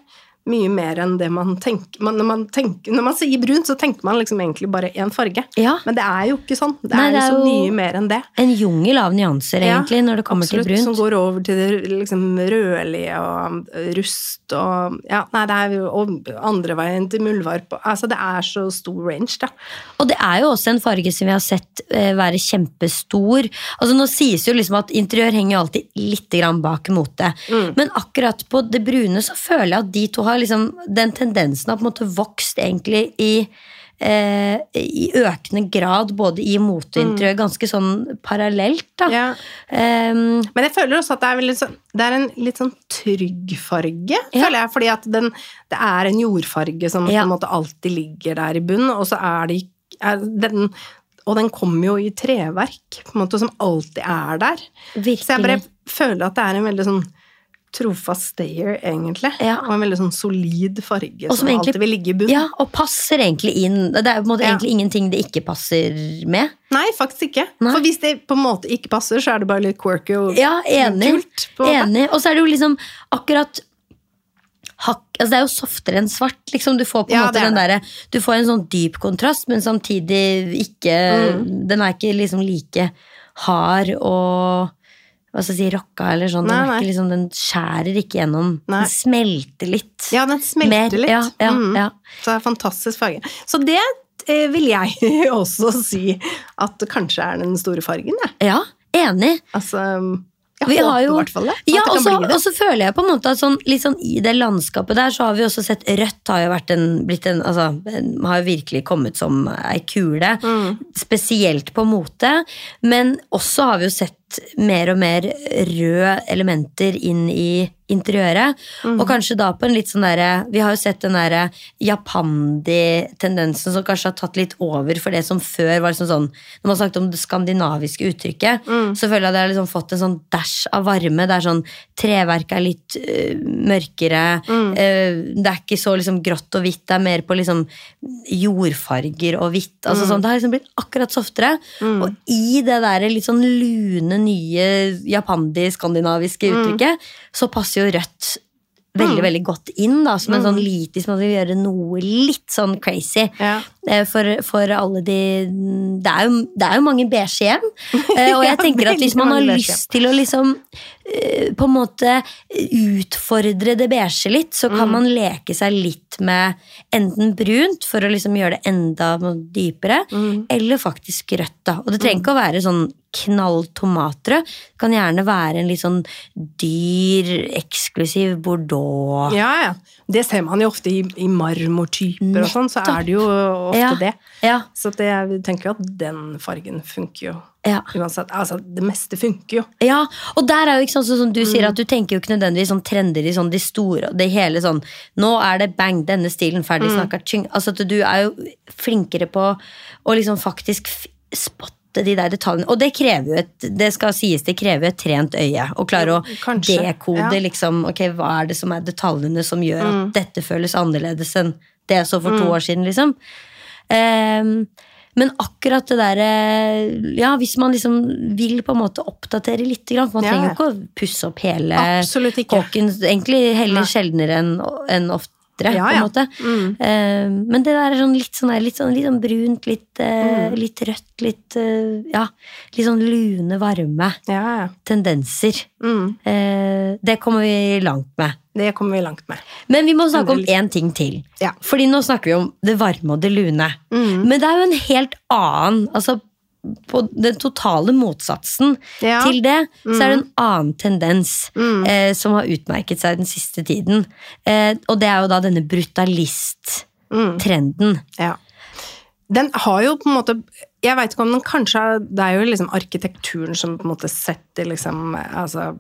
Mye mer enn det man tenker man, når, man tenker når man sier brunt, så tenker man liksom egentlig bare én farge. Ja. Men det er jo ikke sånn. Det Nei, er, det er så jo- mye mer enn det. En jungel av nyanser, Ja, egentlig, når det kommer Absolutt, til Som går over til det liksom rødlige og rust og Ja, nei, det er jo og andre veien til muldvarp. Altså, det er så stor range, da. Og det er jo også en farge som vi har sett eh, være kjempestor. Altså Nå sies jo liksom at interiør henger jo alltid litt grann bak mote. Mm. Men akkurat på det brune så føler jeg at de to har liksom Den tendensen har på en måte vokst egentlig i eh, i økende grad både i mote og interiør, ganske sånn parallelt. da. Mm. Ja. Um, Men jeg føler også at det er, sånn, det er en litt sånn trygg farge, Ja. føler jeg. Fordi at den, det er en jordfarge som Ja. på en måte alltid ligger der i bunnen, og så er det er den Og den kommer jo i treverk, på en måte, som alltid er der. Så jeg bare føler at det er en veldig sånn trofast stayer, egentlig. Ja. Og en veldig sånn solid farge som, som egentlig- alltid vil ligge i bunnen. Ja, og passer egentlig inn. Det er på en måte Ja. egentlig ingenting det ikke passer med. Nei, faktisk ikke. Nei. For hvis det på en måte ikke passer, så er det bare litt quirky og Ja, enig. kult. Enig. Og så er det jo liksom akkurat hakk, altså Det er jo softere enn svart. Liksom. Du får på en Ja, måte den derre Du får en sånn dyp kontrast, men samtidig ikke Mm. Den er ikke liksom like hard og hva skal jeg si, rocka eller sånn. Den, Nei, er ikke liksom, den skjærer ikke gjennom. Nei. Den smelter litt. Ja, den smelter Mer. litt. Ja, ja, Mm. ja. Så det er fantastisk farge. Så det eh, vil jeg også si at kanskje er den store fargen, jeg. ja enig. Altså Jeg Vi håper i hvert fall det. Ja, og så, føler jeg på en måte at sånn, sånn i det landskapet der, så har vi også sett Rødt har jo vært en, blitt en, altså, har jo virkelig kommet som ei kule. Mm. Spesielt på mote. Men også har vi jo sett mer og mer røde elementer inn i interiøret. Mm. Og kanskje da på en litt sånn derre Vi har jo sett den derre japandi-tendensen som kanskje har tatt litt over for det som før var liksom sånn Når man snakket om det skandinaviske uttrykket, Mm. så føler jeg at det har liksom fått en sånn dash av varme. Det er sånn Treverket er litt øh, mørkere. Mm. øh, det er ikke så liksom grått og hvitt, det er mer på liksom jordfarger og hvitt. Altså Mm. sånn, det har liksom blitt akkurat softere. Og i det der litt sånn lune, nye japandi-skandinaviske Mm. uttrykket, så passer jo rødt veldig veldig godt inn. da, Som en Mm. sånn litis man vil gjøre noe litt sånn crazy. Ja. Eh, For, for alle de det er, jo, det er jo mange beige hjem. Eh, Og jeg tenker at hvis man har lyst til å liksom eh, på en måte utfordre det beige litt, så Mm. kan man leke seg litt med enten brunt for å liksom gjøre det enda dypere, Mm. eller faktisk rødt. da. Og det trenger ikke å være sånn knall tomatrød. Det kan gjerne være en litt sånn dyr, eksklusiv bordeaux. ja, ja. Det ser man jo ofte i, i marmortyper og sånn, så er det jo ofte Ja. det. Ja, Så det, jeg tenker jo at den fargen funker jo ja. uansett. Altså, det meste funker jo. Ja, og der er jo ikke sånn som du sier Mm. at du tenker jo ikke nødvendigvis sånn trender i sånn de store Det hele sånn Nå er det bang, denne stilen ferdig Mm. snakka. Altså at du er jo flinkere på å liksom faktisk spotte de der detaljene. Og det krever jo et Det skal sies, det krever et trent øye. Å klare å Kanskje, dekode ja. Mm. liksom Ok, hva er det som er detaljene som gjør at dette føles annerledes enn det jeg så for to år siden, liksom. Ehm, men akkurat det derre Ja, hvis man liksom vil på en måte oppdatere litt, for man Ja, trenger jo ikke å pusse opp hele kåken. Egentlig heller Nei. sjeldnere enn en oftere, Ja, på en måte. Mm. Ehm, men det der er sånn litt sånn, litt sånn, litt sånn brunt, litt, eh, Mm. litt rødt, litt eh, Ja, litt sånn lune, varme Ja, tendenser. Mm. Eh, det kommer vi langt med. Det kommer vi langt med. Men vi må snakke om én ting til. Ja. Fordi nå snakker vi om det varme og det lune. Mm. Men det er jo en helt annen altså På den totale motsatsen Ja. til det, så er det en annen tendens Mm. eh, som har utmerket seg den siste tiden. Eh, og det er jo da denne brutalist-trenden. Mm. Ja. den har jo på en måte Jeg veit ikke om den kanskje er Det er jo liksom arkitekturen som på en måte setter liksom Altså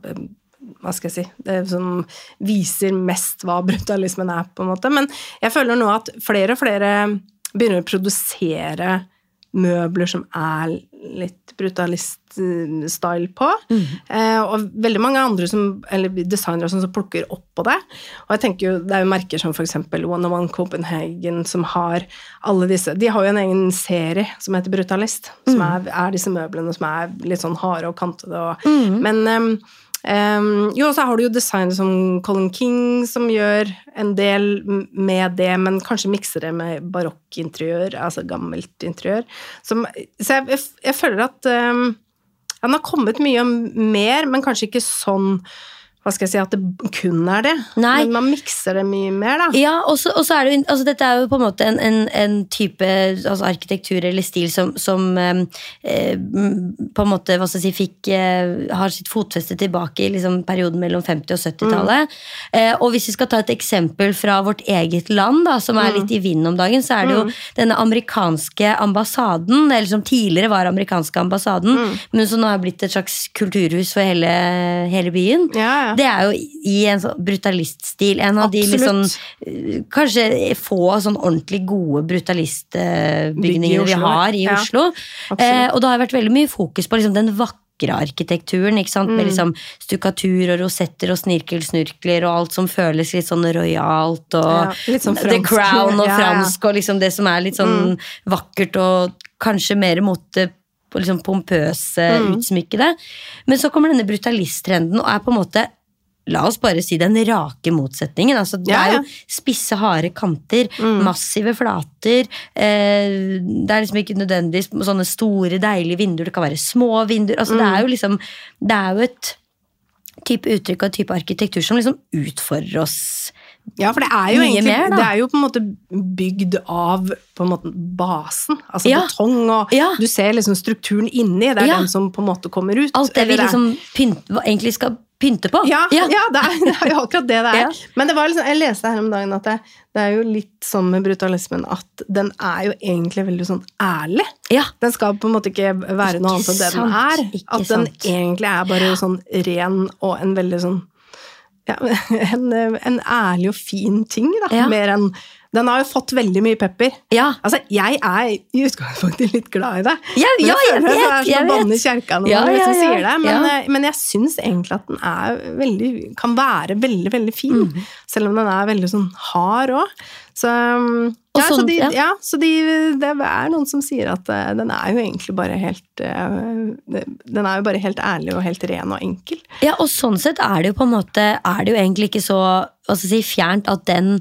hva skal jeg si Det som viser mest hva brutalismen er, på en måte. Men jeg føler nå at flere og flere begynner å produsere møbler som er litt brutalist-style på. Mm. Eh, og veldig mange andre som, eller designere som plukker opp på det. Og jeg tenker jo, Det er jo merker som f.eks. One One Copenhagen som har alle disse De har jo en egen serie som heter Brutalist, som mm. er, er, disse møblene som er litt sånn harde og kantede. Og, mm. Men um, Um, jo, så har du jo design som Colin King, som gjør en del med det, men kanskje mikser det med barokkinteriør, altså gammelt interiør. Som, så jeg, jeg, føler at um, han har kommet mye mer, men kanskje ikke sånn hva skal jeg si, at det kun er det. Nei. Men man mikser det mye mer, da. Ja, og så er det altså Dette er jo på en måte en, en, en type altså arkitektur eller stil som, som eh, på en måte hva skal jeg si, fikk, eh, har sitt fotfeste tilbake i liksom, perioden mellom 50- og 70-tallet. Mm. Eh, og hvis vi skal ta et eksempel fra vårt eget land, da, som er mm. litt i vinden om dagen, så er det jo mm. denne amerikanske ambassaden, eller som tidligere var amerikanske ambassaden, mm. men som nå er blitt et slags kulturhus for hele, hele byen. Ja, ja det er jo i en sånn brutaliststil. En av Absolutt. de liksom Kanskje få sånn ordentlig gode brutalistbygningene vi har i ja. Oslo. Eh, og det har vært veldig mye fokus på liksom den vakre arkitekturen. ikke sant? Mm. Med liksom stukkatur og rosetter og snirkelsnurkler og alt som føles litt sånn rojalt. Og ja, sånn The Crown og fransk og liksom det som er litt sånn mm. vakkert og kanskje mer mot det liksom pompøse, mm. utsmykkede. Men så kommer denne brutalisttrenden og er på en måte La oss bare si den rake motsetningen. Altså, det ja, ja. er jo spisse, harde kanter, mm. massive flater. Eh, det er liksom ikke nødvendigvis sånne store, deilige vinduer. Det kan være små vinduer. Altså, mm. Det er jo liksom Det er jo et type uttrykk og type arkitektur som liksom utfordrer oss ja, for det er jo egentlig mer, Det er jo på en måte bygd av på en måte basen. Altså ja. betong, og ja. du ser liksom strukturen inni. Det er ja. den som på en måte kommer ut. Alt det vi liksom pynt, egentlig skal pynte på. Ja, det, er, det, er, jo akkurat det det er. Men det var liksom, jeg leste her om dagen at det, det, er jo litt sånn med brutalismen at den er jo egentlig veldig sånn ærlig. Ja. Den skal på en måte ikke være noe annet enn det den er. Ikke at den sant. egentlig er bare sånn ren og en veldig sånn ja, en, en, ærlig og fin ting, da. Mer enn den har jo fått veldig mye pepper. Ja. Altså, Jeg er i utgangspunktet litt glad i det. Ja, ja, jeg, jeg vet, jeg å banne i kjerka når ja, man liksom sier det. Men, eh, men jeg syns egentlig at den er veldig, kan være veldig, veldig fin. Mm. Selv om den er veldig sånn hard òg. Så, mm, ja, sånn, så, de, ja. så de, det er noen som sier at uh, den er jo egentlig bare helt uh, Den er jo bare helt ærlig og helt ren og enkel. Ja, og sånn sett er det jo på en måte Er det jo egentlig ikke så si, fjernt at den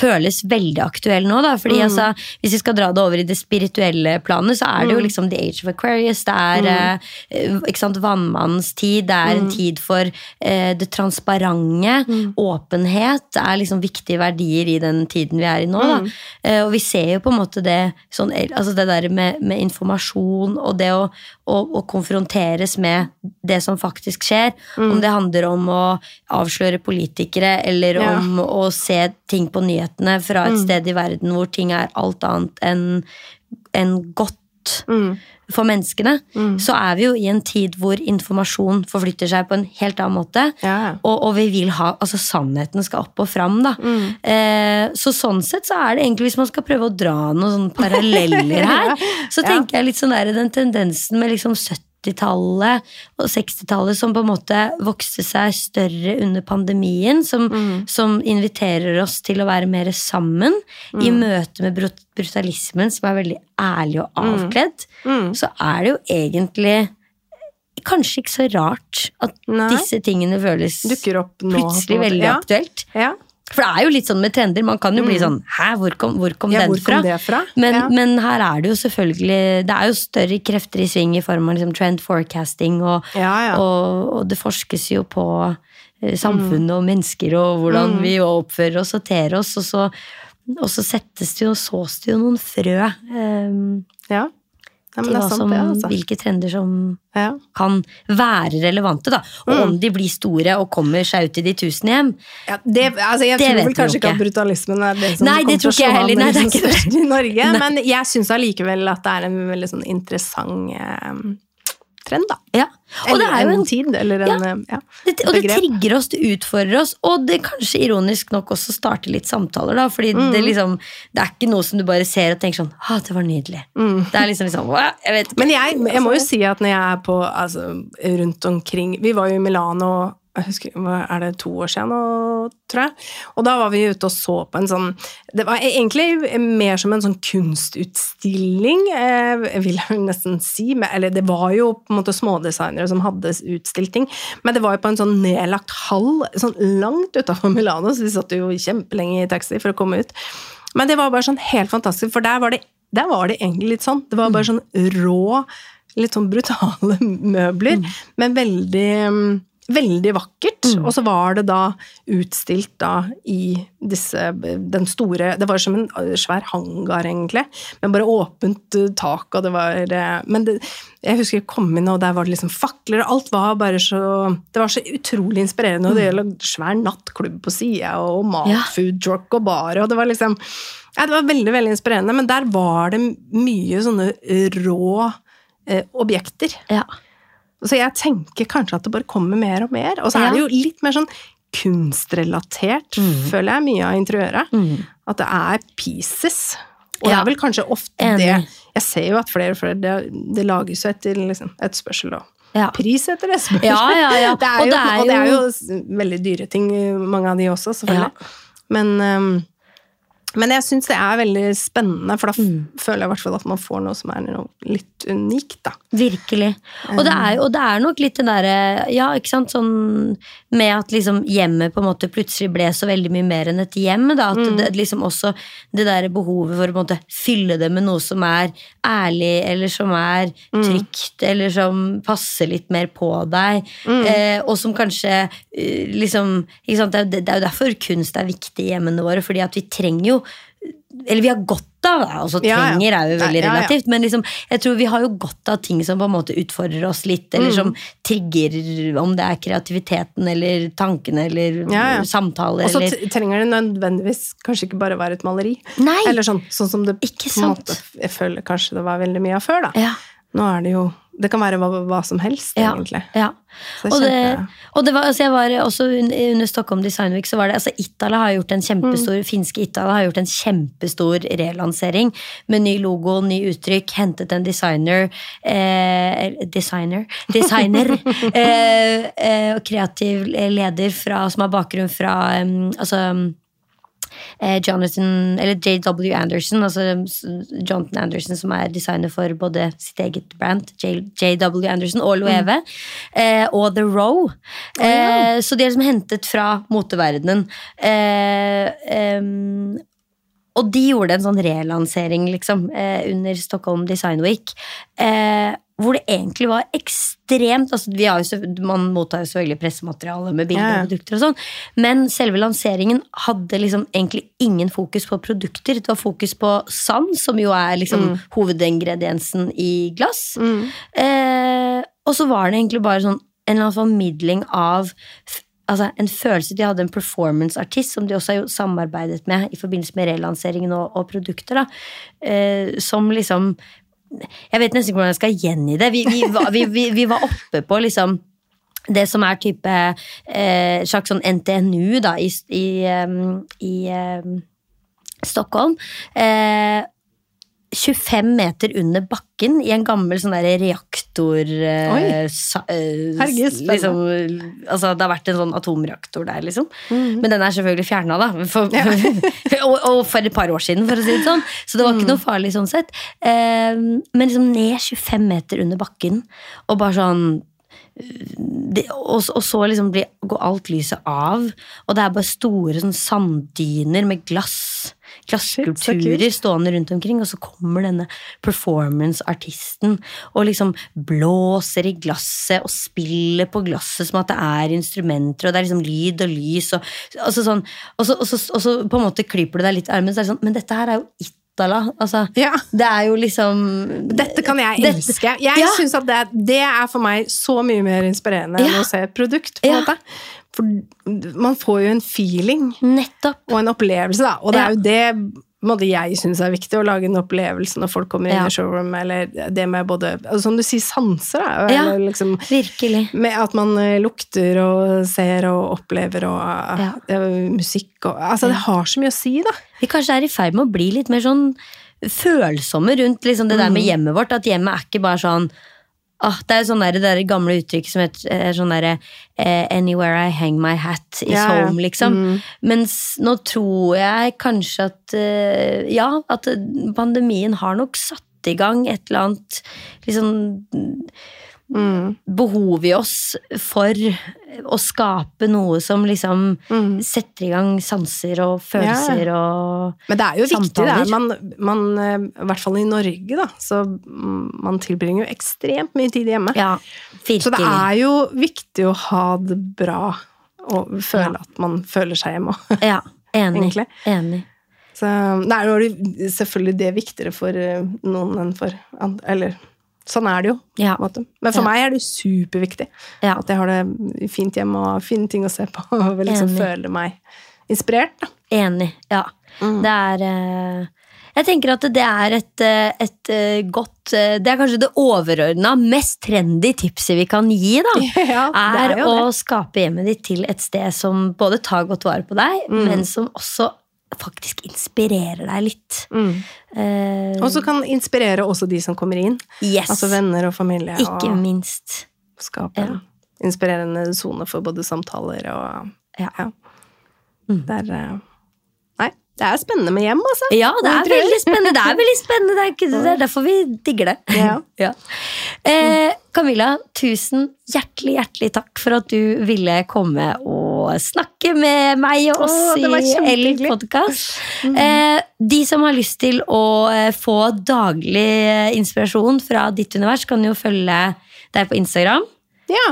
føles veldig aktuell nå. Da, fordi mm. altså, Hvis vi skal dra det over i det spirituelle planet, så er det jo mm. liksom The Age of Aquarius. Det er mm. eh, vannmannens tid. Det er en mm. tid for eh, det transparente. Mm. Åpenhet er liksom viktige verdier i den tiden vi er i nå. Da. Eh, og vi ser jo på en måte det sånn, altså det der med, med informasjon og det å, å, og, konfronteres med det som faktisk skjer. Om det handler om å avsløre politikere, eller ja. om å se ting på nyhetene fra et mm. sted i verden hvor ting er alt annet enn en godt mm. For menneskene, mm. så er vi jo i en tid hvor informasjon forflytter seg på en helt annen måte. Ja. Og, og, vi vil ha Altså, sannheten skal opp og fram, da. Mm. Eh, så sånn sett så er det egentlig, hvis man skal prøve å dra noen sånne paralleller her, så tenker ja. jeg litt sånn der den tendensen med liksom 70 80-tallet og 60-tallet som på en måte vokste seg større under pandemien, som, mm. som inviterer oss til å være mer sammen mm. i møte med brutalismen, som er veldig ærlig og mm. avkledd, mm. så er det jo egentlig kanskje ikke så rart at Nei. disse tingene føles plutselig veldig ja. aktuelt. Ja. For det er jo litt sånn med trender. Man kan jo bli mm. sånn Hæ, hvor kom, hvor kom ja, den hvor kom fra? fra? Men, ja. men, her er det jo selvfølgelig Det er jo større krefter i sving i form av liksom trend forecasting, og, ja, og, og, det forskes jo på eh, samfunnet mm. og mennesker og hvordan mm. vi oppfører oss og ter oss, og så, og så settes det jo, sås det jo noen frø. Um, ja Nei, til hva sant, som, det, altså. hvilke trender som Ja. kan være relevante. da. Og Mm. om de blir store og kommer seg ut i de tusen hjem. Ja, det, altså jeg Det tror vel kanskje ikke at brutalismen er det som Nei, det tror ikke jeg heller. Nei, det er ikke det. i Norge. Nei. Men jeg syns allikevel at det er en veldig sånn interessant eh, trend, da. Ja. Eller er en en tid, eller en ja. ja. Det, og det begrep. trigger oss, det utfordrer oss, og det kanskje ironisk nok også starter litt samtaler. da, fordi Mm. det, liksom, det er ikke noe som du bare ser og tenker sånn ah, det var nydelig. Det er liksom liksom, jeg. Mm. Men jeg, jeg må jo si at når jeg er på altså, rundt omkring Vi var jo i Milano jeg husker, er det to år siden nå, tror jeg. Og da var vi ute og så på en sånn Det var egentlig mer som en sånn kunstutstilling, eh, vil jeg nesten si. Eller det var jo på en måte smådesignere som hadde utstilt ting, men det var jo på en sånn nedlagt hall sånn langt utafor Milano, så vi satt jo kjempelenge i taxi for å komme ut. Men det var bare sånn helt fantastisk, for der var det, der var det egentlig litt sånn. Det var bare sånn rå, litt sånn brutale møbler, men veldig mm, Veldig vakkert. Og så var det da utstilt da i disse Den store Det var som en svær hangar, egentlig, men bare åpent eh, tak, og det var eh, Men det, jeg husker jeg kom inn, og der var det liksom fakler, og alt var bare så Det var så utrolig inspirerende, og det gjelder svær nattklubb på sida, og mat, Ja. food truck og bar, og det var liksom ja, Det var veldig, veldig inspirerende, men der var det mye sånne rå eh, objekter. ja. Så jeg tenker kanskje at det bare kommer mer og mer. Og så er det jo litt mer sånn kunstrelatert, føler jeg, mye av interiøret. Mm. At det er pieces. Og det er vel kanskje ofte Enig. det Jeg ser jo at flere og flere Det, det lages jo etter liksom, etterspørsel og Ja. pris etter etterspørsel. Ja, ja, ja. Det Og det og det er jo- veldig dyre ting, mange av de også, selvfølgelig. Ja. Men, ehm, men jeg syns det er veldig spennende, for da Mm. føler jeg i hvert fall at man får noe som er noe litt unikt, da. Virkelig. Og det, er, og det er nok litt det derre Ja, ikke sant, sånn med at liksom hjemmet på en måte plutselig ble så veldig mye mer enn et hjem. Da, at det liksom også det der behovet for å på en måte fylle det med noe som er ærlig, eller som er trygt, eller som passer litt mer på deg. Eh, og som kanskje eh, liksom ikke sant, det, er, det er jo derfor kunst er viktig i hjemmene våre, fordi at vi trenger jo eller vi har godt av da. altså trenger er jo veldig relativt, men liksom, jeg tror vi har jo godt av ting som på en måte utfordrer oss litt, eller som trigger om det er kreativiteten eller tankene eller Ja, ja. samtaler Og så trenger det nødvendigvis kanskje ikke bare være et maleri. Nei! Eller sånn, sånn som det Ikke på en måte, jeg føler kanskje det var veldig mye av før. da. Ja. Nå er det jo Det kan være hva, hva som helst, Ja, egentlig. ja. Og, det, og det var, altså jeg var også under Stockholm Design Week, så var det altså Itala har gjort en kjempestor Mm. finske Itala har gjort en kjempestor relansering med ny logo, ny uttrykk, hentet en designer eh, Designer? Designer! eh, eh, og kreativ leder fra, som har bakgrunn fra em, altså Jonathan, eller JW Anderson, altså Jonathan Anderson, som er designer for både sitt eget brand, JW Anderson, og Loewe, eh, og The Row. Eh, så de er liksom hentet fra moteverdenen. Eh, og de gjorde en sånn relansering liksom, eh, under Stockholm Design Week. Hvor det egentlig var ekstremt altså vi har jo, så- Man mottar jo selvfølgelig pressemateriale med bilder Ja, og produkter, og sånn, men selve lanseringen hadde liksom egentlig ingen fokus på produkter. Det var fokus på sand, som jo er liksom hovedingrediensen i glass. Eh, og så var det egentlig bare sånn en eller annen formidling av altså en følelse De hadde en performance-artist som de også har jo samarbeidet med i forbindelse med relanseringen og, og produkter. da, eh, Som liksom Jeg vet nesten ikke hvordan jeg skal gjengi det. Vi, vi, var, vi, vi, var oppe på liksom det som er type eh, slags sånn NTNU da, i, i, um, i um, Stockholm. Eh, 25 meter under bakken i en gammel sånn der reaktor eh, Oi. sa, eh, Herregud, liksom, altså, Det har vært en sånn atomreaktor der, liksom. Men den er selvfølgelig fjerna, da. For, og, og for et par år siden, for å si det sånn. Så det var ikke noe farlig sånn sett. Eh, men liksom ned 25 meter under bakken, og bare sånn det, og, og så liksom blir, går alt lyset av, og det er bare store sånn sanddyner med glass. Glasskulpturer kult. stående rundt omkring, og så kommer denne performance-artisten og liksom blåser i glasset og spiller på glasset som at det er instrumenter, og det er liksom lyd og lys, og, altså sånn, og, så, og, så, og så på en måte klyper du deg litt i armen, så er det sånn, men dette her er jo it Altså, Ja. det er jo liksom Dette kan jeg elske. Jeg Ja. synes at det, det er for meg så mye mer inspirerende enn å se et produkt. på en Ja. måte. For man får jo en feeling Nettopp. og en opplevelse, da. Og det er jo det måtte måte, jeg syns er viktig, å lage en opplevelse når folk kommer inn Ja. i showroom, eller det med både altså, Som du sier, sanser, da. Ja. Liksom Virkelig. med at man eh, lukter og ser og opplever og Ja. eh, musikk og Altså, det har så mye å si, da. Vi kanskje er i ferd med å bli litt mer sånn følsomme rundt liksom det der med hjemmet vårt. At hjemmet er ikke bare sånn ah, Det er sånn der, det der gamle uttrykket som heter eh, sånn derre eh, Anywhere I hang my hat is Ja, ja. home, liksom. Mm. Mens nå tror jeg kanskje at eh, Ja, at pandemien har nok satt i gang et eller annet liksom Mm. behov i oss for å skape noe som liksom Mm. setter i gang sanser og følelser og Men det er jo viktig, det. Man, man, eh, I hvert fall i Norge, da. Så man tilbringer jo ekstremt mye tid hjemme. Ja. Så det er jo viktig å ha det bra og føle Ja. at man føler seg hjemme òg. Ja, enig. Enig. Så det er jo selvfølgelig det viktigere for eh, noen enn for andre. Eller sånn er det jo. Ja. Men for Ja. meg er det superviktig Ja. at jeg har det fint hjemme og fine ting å se på. Og liksom føle meg inspirert. Da. Enig. Ja. Mm. Det er eh, Jeg tenker at det er et, eh, et eh, godt Det er kanskje det overordna, mest trendy tipset vi kan gi, da. Er, er å skape hjemmet ditt til et sted som både tar godt vare på deg, Mm. men som også faktisk inspirerer deg litt. Mm. Uh, Og så kan inspirere også de som kommer inn. yes. Altså venner og familie. Ikke og minst. skape en inspirerende sone for både samtaler og Ja. Det er eh, Nei, det er spennende med hjem, altså. Ja, det er veldig spennende. Det er veldig spennende. Det er, ikke, det er derfor vi digger det. Ja. Eh, Camilla, tusen hjertelig, hjertelig takk for at du ville komme og snakke med meg og oss i. L-podkast. Eh, de som har lyst til å eh, få daglig eh, inspirasjon fra ditt univers, kan jo følge deg på Instagram. Ja,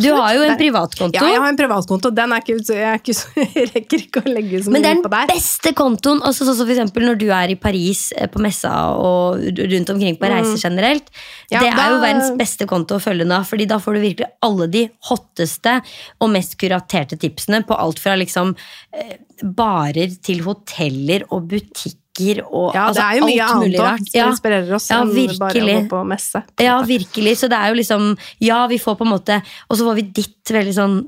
Du har jo en privatkonto. Ja, jeg har en privatkonto. Den er ikke, jeg, ikke så, jeg rekker ikke å legge så Men det mye er den beste kontoen. Sånn som for eksempel når du er i Paris eh, på messa og rundt omkring på reiser generelt. Mm. Ja, det er jo verdens beste konto å følge nå, Fordi da får du virkelig alle de hotteste og mest kuraterte tipsene på alt fra liksom eh, barer til hoteller og butikker og Ja, altså, det er jo mye annet rart. som Ja. inspirerer oss Ja, enn bare å gå på messe. Ja, virkelig. Så det er jo liksom Ja, vi får på en måte Og så får vi ditt veldig sånn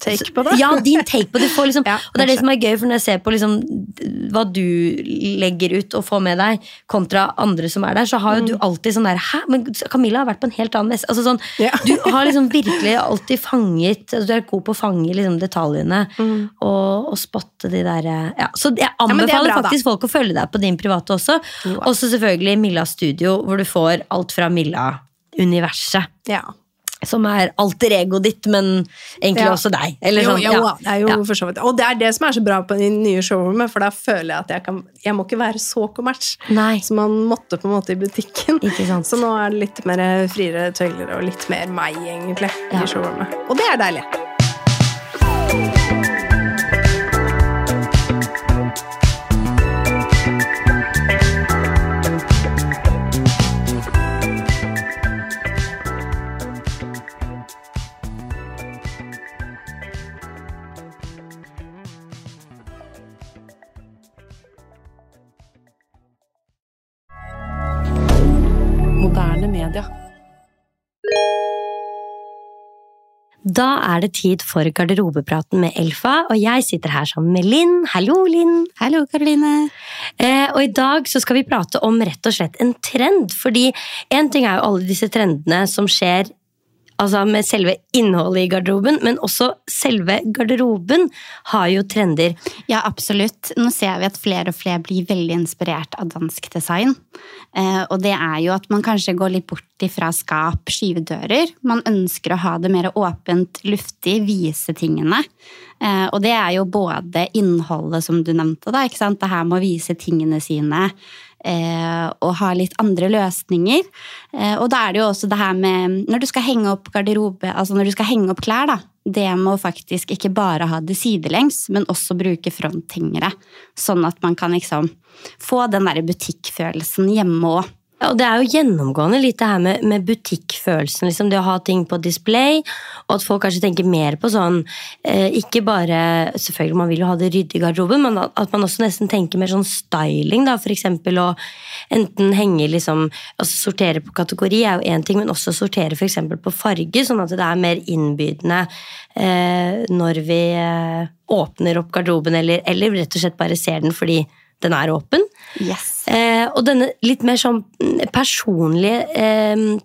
Take på det. Ja, din take på det. Får liksom, Ja, og det er det som er gøy, for når jeg ser på liksom hva du legger ut og får med deg, kontra andre som er der, så har jo du alltid sånn der Hæ, men Camilla har vært på en helt annen messe. Altså sånn, Mm. Ja. Du har liksom virkelig alltid fanget altså Du er god på å fange liksom detaljene og, og spotte de der ja, Så jeg Mm. er anbefaler bra, da. faktisk folk å følge deg på din private også. Wow. Også selvfølgelig Milla Studio, hvor du får alt fra Milla-universet. Ja. Som er alter egoet ditt, men egentlig Ja. også deg. Eller jo, sånn, jo, ja. det er jo Ja. for så vidt. Og det er det som er så bra på de nye showroomet, for da føler jeg at jeg kan Jeg må ikke være så kommers som man måtte på en måte i butikken. Så nå er det litt mer friere tøyler og litt mer meg, egentlig, Ja. i showroomet. Og det er deilig. Media. Da er det tid for garderobepraten med Elfa, og jeg sitter her sammen med Linn. Hallo, Linn. Hallo, Karoline. Eh, og i dag så skal vi prate om rett og slett en trend. Fordi én ting er jo alle disse trendene som skjer altså med selve innholdet i garderoben, men også selve garderoben har jo trender. Ja, absolutt. Nå ser vi at flere og flere blir veldig inspirert av dansk design. Eh, og det er jo at man kanskje går litt bort ifra skap, skyvedører. Man ønsker å ha det mer åpent, luftig, vise tingene. Eh, og det er jo både innholdet som du nevnte, da, ikke sant? det her med å vise tingene sine. Eh, og ha litt andre løsninger. Eh, og da er det jo også det her med Når du skal henge opp garderobe, altså når du skal henge opp klær, da, det med å faktisk ikke bare ha det sidelengs, men også bruke fronthengere. Sånn at man kan liksom få den der butikkfølelsen hjemme òg. Ja, og det er jo gjennomgående litt det her med, med butikkfølelsen. Liksom, det å ha ting på display, og at folk kanskje tenker mer på sånn eh, Ikke bare Selvfølgelig man vil jo ha det ryddig i garderoben, men at, man også nesten tenker mer sånn styling. da, For eksempel å enten henge liksom altså Sortere på kategori er jo én ting, men også sortere f.eks. på farge, sånn at det er mer innbydende eh, når vi eh, åpner opp garderoben, eller, eller rett og slett bare ser den fordi den er åpen. Yes. Eh, og denne litt mer sånn personlige eh,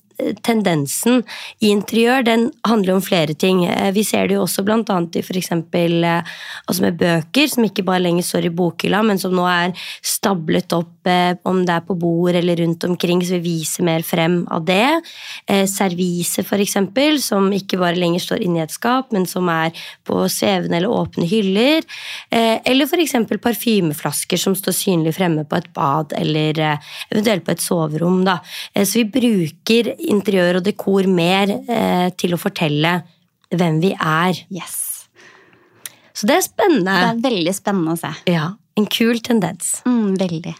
tendensen i interiør, den handler om flere ting. Eh, vi ser det jo også blant annet i f.eks. Eh, altså med bøker, som ikke bare lenger står i bokhylla, men som nå er stablet opp, eh, om det er på bord eller rundt omkring, så vi viser mer frem av det. Servise, f.eks., som ikke bare lenger står inni et skap, men som er på svevende eller åpne hyller. Eller f.eks. parfymeflasker som står synlig fremme på et bad, eller eh, eventuelt på et soverom. Da. Eh, så vi bruker interiør og dekor mer eh, til å fortelle hvem vi er. yes. Så det er spennende. Det er veldig spennende å se. Ja, En kul tendens. Mm, veldig.